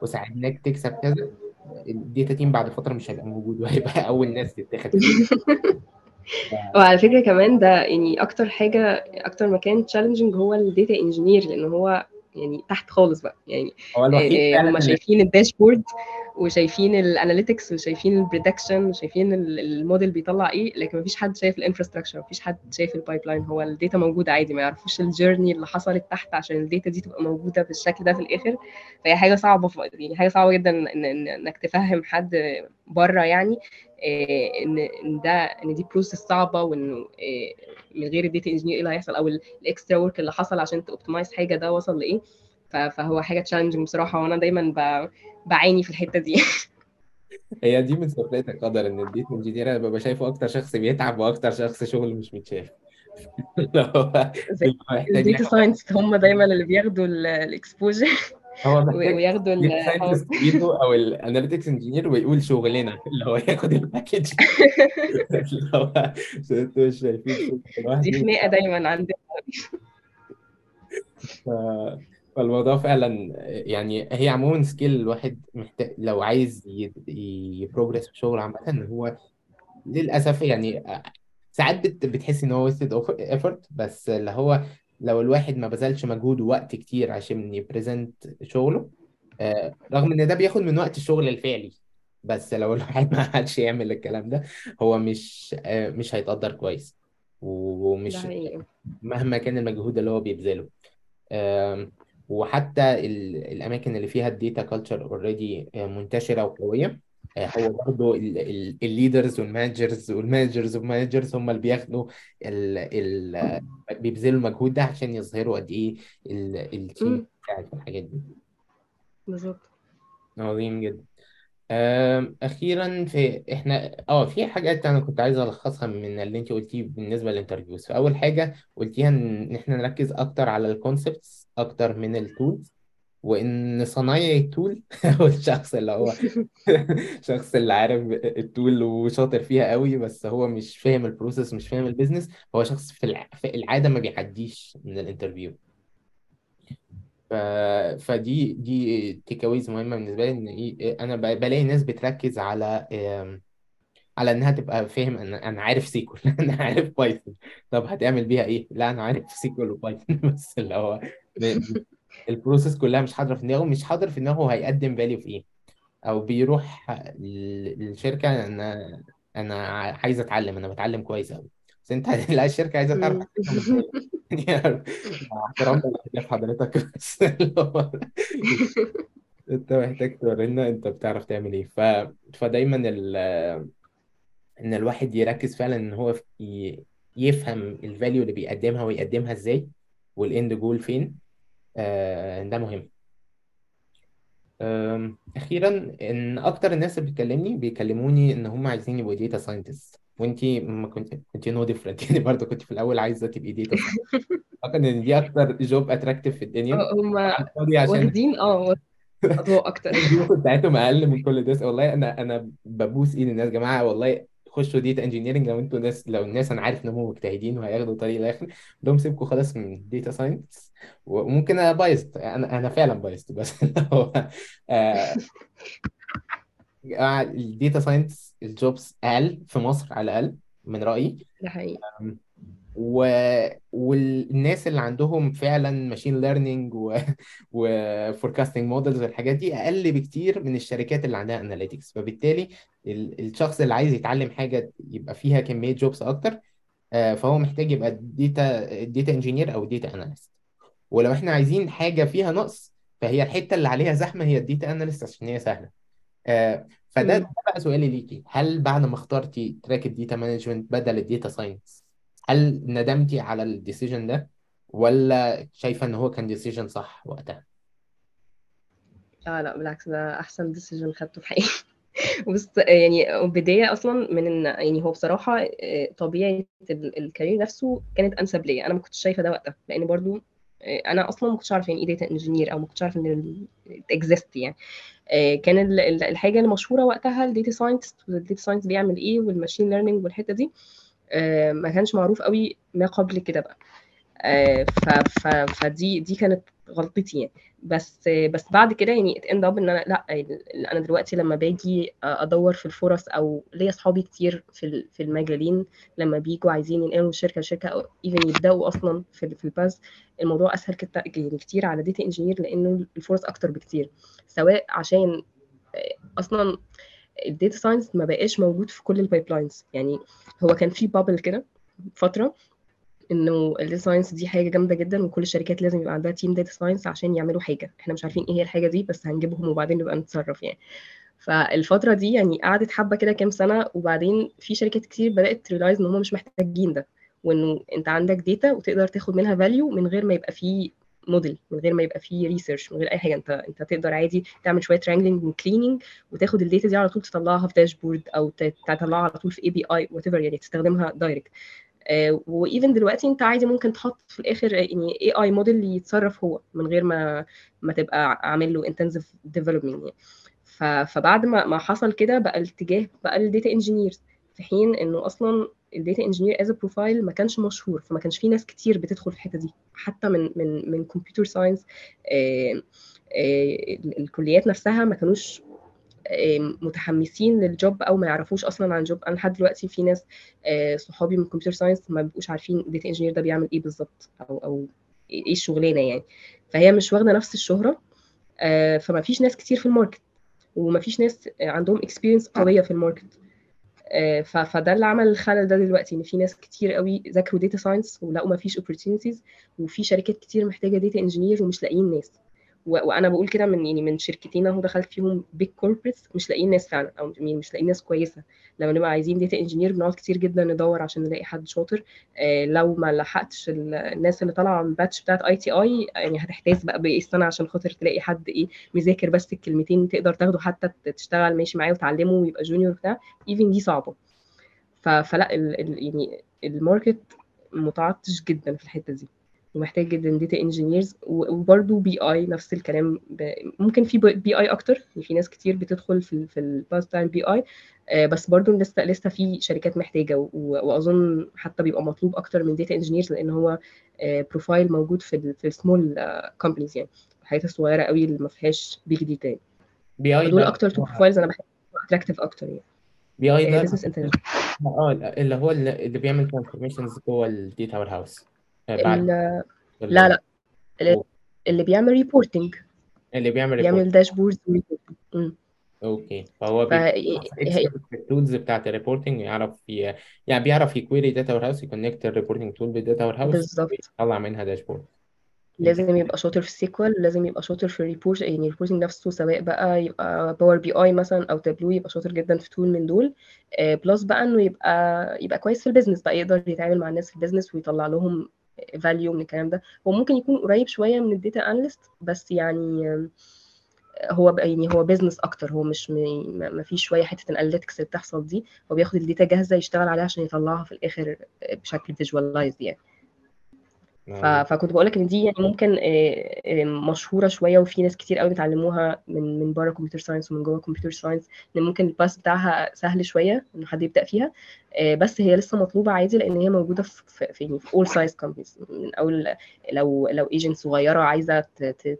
وساعدناك تكسب كذا ال data team بعد فترة مش هيبقى موجود وهيبقى [laughs] أول ناس تتاخد. [laughs] وعلى فكرة كمان ده يعني أكتر حاجة أكتر مكان challenging هو ال data engineer لأن هو يعني تحت خالص بقى. يعني هو الوحيد آه، هم شايفين ال dashboard وشايفين ال analytics وشايفين ال prediction وشايفين ال- الموديل بيطلع إيه لكن مفيش حد شايف ال infrastructure مفيش حد شايف ال pipeline هو ال data موجودة عادي ما يعرفوش ال journey اللي حصلت تحت عشان ال data دي تبقى موجودة بالشكل ده في الآخر. فهي حاجة صعبة يعني حاجة صعبة جدا إنك تفهم حد بره يعني آه، ان إن ده إن دي process صعبة وانه آه، من غير ال data engineer إيه اللي هيحصل أو ال extra work اللي حصل عشان ت optimize حاجة ده وصل لإيه. فهو حاجة challenging بصراحة وأنا دايما ب- بعاني في الحتة دي. [laughs] هي دي من سخرية القدر إن ال data engineer أنا ببقى شايفه أكتر شخص بيتعب وأكتر شخص شغله مش متشاف ال data science هم دايما اللي بياخدوا ال exposure [laughs] [laughs] وياخدوا ال- أو ال analytics engineer ويقول شغلنا اللي هو ياخد ال package اللي هو أنتوا مش شايفين دي خناقة دايما عندنا. فالموضوع فعلا يعني هي عموما skill الواحد محتاج لو عايز ي progress في شغل عامة إن هو للأسف يعني ساعات بت... بتحس إن هو wasted effort بس اللي هو لو الواحد ما بذلش مجهود ووقت كتير عشان ي present شغله آه، رغم إن ده بياخد من وقت الشغل الفعلي بس لو [laughs] الواحد ما عادش يعمل الكلام ده هو مش آه، مش هيتقدر كويس ده ومش حقيقي. مهما كان المجهود اللي هو بيبذله. آم، وحتى ال- الأماكن اللي فيها ال data culture already منتشرة وقوية. آه، هو برضه الليدرز والمانجرز والمانجرز والمانجرز هم اللي بياخدوا ال ال بيبذلوا المجهود ده عشان يظهروا قد ال- ال team بتاعك في الحاجات دي. بالظبط. عظيم جدا. آم، أخيرا في إحنا آه في حاجات أنا كنت عايز ألخصها من اللي أنت قلتيه بالنسبة لل interviews فأول حاجة قلتيها إن إحنا نركز أكتر على ال concepts أكتر من ال tools وإن صنايعي ال tool [laughs] هو الشخص اللي هو [laughs] الشخص اللي عارف ال tool وشاطر فيها قوي بس هو مش فاهم ال process مش فاهم ال business هو شخص في الع- في العادة ما بيعديش من ال interview ف... فدي دي takeaways مهمة بالنسبة لي إن إيه أنا بلاقي ناس بتركز على على إنها تبقى فاهم إن أنا عارف SQL [laughs] أنا عارف Python طب هتعمل بيها إيه؟ لا أنا عارف SQL و Python بس اللي هو [laughs] ال process كلها مش حاضرة في دماغه مش حاضر في دماغه هيقدم value في إيه. أو بيروح للشركه أنا أنا عايز أتعلم أنا بتعلم كويس قوي بس أنت [laughs] لا الشركة عايزة تعرف مع [laughs] احترام حضرتك بس. أنت محتاج تورينا أنت بتعرف تعمل إيه. ف... فدايما ال... إن الواحد يركز فعلا إن هو ي... يفهم ال value اللي بيقدمها ويقدمها إزاي وال end goal فين. ده مهم. أم، أخيرا إن أكتر الناس اللي بتكلمني بيكلموني إن هم عايزين يبقوا data scientist وأنتي ما كنت كنت no different [laughs] يعني برضه كنت في الأول عايزة تبقي data scientist أعتقد إن دي أكتر job attractive في الدنيا. هم على الفاضي عشان واخدين آه أضواء أكتر. [laughs] بتاعتهم أقل من كل ده والله أنا أنا ببوس إيد الناس. يا جماعة والله خشوا data engineering لو أنتوا ناس لو الناس أنا عارف ان هم مجتهدين وهياخدوا طريق الآخر لهم سيبكوا خلاص من data science وممكن أنا biased أنا أنا فعلا biased بس [laughs] هو ال data science ال jobs أقل في مصر على الأقل من رأيي. ده حقيقي. و... والناس اللي عندهم فعلا machine learning و... [laughs] و forecasting models والحاجات دي أقل بكتير من الشركات اللي عندها analytics فبالتالي ال... الشخص اللي عايز يتعلم حاجة يبقى فيها كمية jobs أكتر آه، فهو محتاج يبقى data data engineer أو data analyst ولو إحنا عايزين حاجة فيها نقص فهي الحتة اللي عليها زحمة هي ال data analyst عشان هي سهلة. آه، فده ده. بقى سؤالي ليكي. هل بعد ما اخترتي track ال data management بدل ال data science هل ندمتي على ال decision ده ولا شايفة إن هو كان decision صح وقتها؟ آه لا بالعكس ده أحسن decision خدته في حياتي. [laughs] بص يعني بداية أصلا من إن يعني هو بصراحة آه، طبيعة ال- ال career نفسه كانت أنسب ليا. أنا ما كنتش شايفة ده وقتها لأن برضو آه، أنا أصلا ما كنتش عارفة يعني إيه data engineer أو ما كنتش عارفة إن exist يعني. آه، كان ال- ال- الحاجة المشهورة وقتها ال data scientist وال data science بيعمل إيه وال machine learning والحتة دي. آه، ما كانش معروف قوي ما قبل كده بقى. آه، ف ف فدي دي كانت غلطتي يعني. بس آه، بس بعد كده يعني it end up إن أنا لأ أنا دلوقتي لما باجي أدور في الفرص أو ليا أصحابي كتير في في المجالين لما بيجوا عايزين ينقلوا من شركة لشركة أو even يبدأوا أصلا في في الباز الموضوع أسهل يعني كتير على data engineer لأنه الفرص أكتر بكتير. سواء عشان آه، أصلا ال data science ما بقاش موجود في كل ال pipelines يعني هو كان في bubble كده فترة إنه ال data science دي حاجة جامدة جدا وكل الشركات لازم يبقى عندها team data science عشان يعملوا حاجة. إحنا مش عارفين إيه هي الحاجة دي بس هنجيبهم وبعدين نبقى نتصرف يعني. فالفترة دي يعني قعدت حبة كده كام سنة وبعدين في شركات كتير بدأت ت realize إن هم مش محتاجين ده. وإنه أنت عندك data وتقدر تاخد منها value من غير ما يبقى فيه موديل من غير ما يبقى فيه research من غير أي حاجة. أنت أنت تقدر عادي تعمل شوية wrangling و cleaning وتاخد ال data دي على طول تطلعها في dashboard أو تطلعها على طول في API what يعني تستخدمها direct و even دلوقتي أنت عادي ممكن تحط في الآخر يعني AI model يتصرف هو من غير ما ما تبقى عامل له intensive development يعني. فبعد ما ما حصل كده بقى الاتجاه بقى ال data engineer في حين إنه أصلا ال data engineer as profile ما كانش مشهور فما كانش في ناس كتير بتدخل في الحتة دي. حتى من من من computer science الكليات نفسها ما كانوش آه، متحمسين لل job أو ما يعرفوش أصلا عن job. أنا لحد دلوقتي في ناس آه، صحابي من computer science ما بيبقوش عارفين ال data engineer ده بيعمل إيه بالظبط أو أو إيه الشغلانة يعني. فهي مش واخدة نفس الشهرة آه، فما فيش ناس كتير في ال market وما فيش ناس عندهم experience قوية في ال market. آه، فده اللي عمل الخلل ده دلوقتي إن في ناس كتير قوي ذاكروا data science ولقوا ما فيش opportunities وفي شركات كتير محتاجة data engineer ومش لاقيين ناس. وأنا بقول كده من يعني من شركتين أهو دخلت فيهم big corporates مش لاقيين ناس فعلا أو مش لاقيين ناس كويسة. لما نبقى عايزين data engineer بنقعد كتير جدا ندور عشان نلاقي حد شاطر. آه، لو ما لحقتش ال- الناس اللي طالعة من ال batch بتاعت ITI يعني هتحتاس بقى باقي السنة عشان خاطر تلاقي حد إيه؟ مذاكر بس الكلمتين تقدر تاخده حتى تشتغل ماشي معاه وتعلمه ويبقى junior بتاع. even دي صعبة. فلا يعني ال market متعطش جدا في الحتة دي. ومحتاج جدا data engineers وبرده BI نفس الكلام. ب... ممكن في BI أكتر يعني في ناس كتير بتدخل في ال في ال path تايم BI بس برضه لسه لسه في شركات محتاجة و... وأظن حتى بيبقى مطلوب أكتر من data engineers لأن هو profile موجود في ال في ال small companies يعني. الحاجات الصغيرة قوي اللي ما فيهاش big data BI دول ده أكتر two profiles أنا بحب attractive أكتر يعني. BI ده business intelligence آه اللي هو اللي اللي بيعمل transformations جوه ال data warehouse بعد لا لا. اللي- بيعمل reporting اللي بيعمل report بيعمل dashboard okay. فهو ال tools بتاعت ال reporting يعرف ي... يعني بيعرف ي query data warehouse ي connect ال reporting tool بال data warehouse بالظبط. ويطلع منها dashboard لازم يبقى شاطر في ال SQL لازم يبقى شاطر في ال report يعني ال reporting نفسه سواء بقى يبقى Power BI مثلا أو تابلو يبقى شاطر جدا في tool من دول. plus بقى إنه يبقى يبقى كويس في ال business بقى يقدر يتعامل مع الناس في ال business ويطلع لهم value من الكلام ده. هو ممكن يكون قريب شوية من ال data analyst بس يعني آم، هو يعني هو business أكتر. هو مش ما فيش شوية حتة ال analytics اللي بتحصل دي. هو بياخد ال data جاهزة يشتغل عليها عشان يطلعها في الآخر بشكل visualized يعني. ف... فكنت بقول لك إن دي يعني ممكن مشهورة شوية وفي ناس كتير قوي بيتعلموها من من بره computer science ومن جوه computer science إن ممكن ال path بتاعها سهل شوية ان حد يبدأ فيها بس هي لسه مطلوبة عادي لأن هي موجودة في في في يعني في all size companies من أول لو لو agent صغيرة عايزة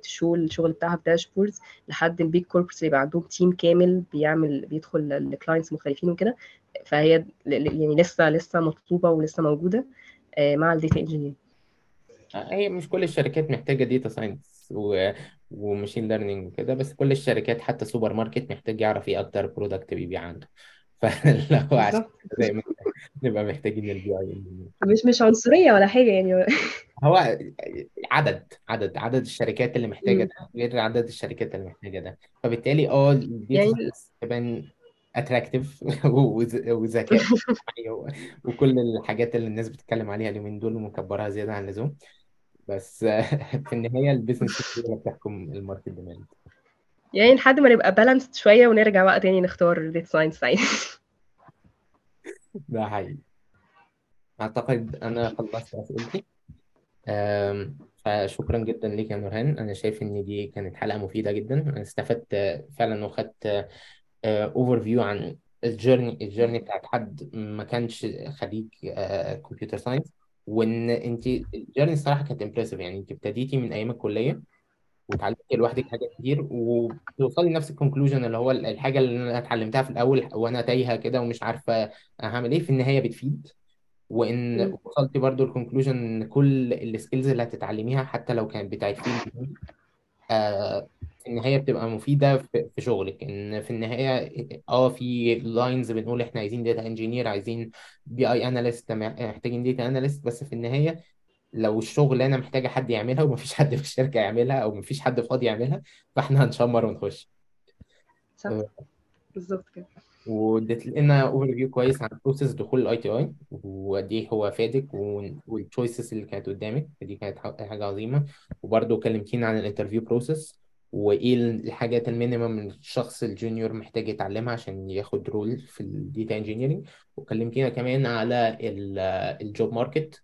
ت show الشغل بتاعها ب dashboards لحد ال big corps اللي يبقى عندهم team كامل بيعمل بيدخل ل clients مختلفين وكده فهي يعني لسه لسه مطلوبة ولسه موجودة مع ال data engineer هي مش كل الشركات محتاجة data science و... و machine learning وكده بس كل الشركات حتى سوبر ماركت محتاج يعرف إيه أكتر product بيبيع عنده. [laughs] فلو عشان بالظبط. كده دايما [laughs] نبقى محتاجين ال BI مش مش عنصرية ولا حاجة يعني. هو عدد عدد عدد الشركات اللي محتاجة مم. ده غير عدد الشركات اللي محتاجة ده. فبالتالي آه ال data يعني science تبان attractive وذكاء [laughs] وكل الحاجات اللي الناس بتتكلم عليها اليومين دول ومكبرها زيادة عن اللزوم. بس [laughs] في النهاية ال business هي اللي بتحكم ال market demand يعني لحد ما نبقى balanced شوية ونرجع بقى تاني نختار data science science ده حقيقي. أعتقد أنا خلصت أسئلتي. أم، فشكرا جدا ليك يا نورهان. أنا شايف إن دي كانت حلقة مفيدة جدا. أنا استفدت آه، فعلا وخدت overview عن ال journey ال journey بتاعت حد ما كانش خريج computer science وإن أنت ال journey الصراحة كانت impressive يعني أنت ابتديتي من أيام الكلية واتعلمتي لوحدك حاجات كتير وتوصلي لنفس ال conclusion اللي هو الحاجة اللي أنا اتعلمتها في الأول وأنا تايهة كده ومش عارفة هعمل إيه في النهاية بتفيد وإن مم. وصلت برضو ال conclusion إن كل ال skills اللي هتتعلميها حتى لو كانت بتاعت field آه في النهايه بتبقى مفيدة في في شغلك. إن في النهاية آه في lines بنقول إحنا عايزين data engineer عايزين BI analyst محتاجين data analyst بس في النهاية لو الشغلانه محتاجة حد يعملها ومفيش حد [laughs] في الشركة يعملها أو مفيش حد فاضي يعملها فإحنا هنشمر ونخش. صح. بالظبط كده. واديت لنا overview كويس عن process دخول ال ITI وقد إيه هو فادك وال choices اللي كانت قدامك. فدي كانت حاجة عظيمة. وبرضه كلمتينا عن ال interview process وإيه الحاجات ال minimum الشخص ال junior محتاج يتعلمها عشان ياخد role في ال data engineering وكلمتينا كمان على ال job market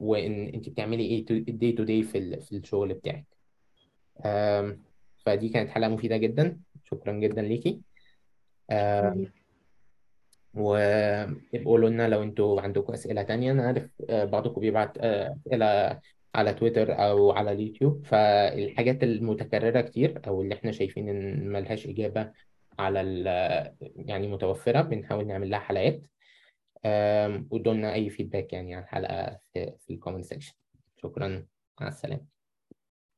وإن انت بتعملي إيه ال day to day في ال- في الشغل بتاعك. فدي كانت حلقة مفيدة جدا. شكرا جدا ليكي. آه، قولوا لنا لو أنتوا عندكم أسئلة تانية. أنا عارف آه، بعضكم بيبعت آه، أسئلة على تويتر أو على اليوتيوب فالحاجات المتكررة كتير أو اللي إحنا شايفين إن ملهاش إجابة على ال يعني متوفرة بنحاول نعمل لها حلقات. آم، وادوا لنا أي feedback يعني على الحلقة في, في ال comment section شكرا. مع السلامة.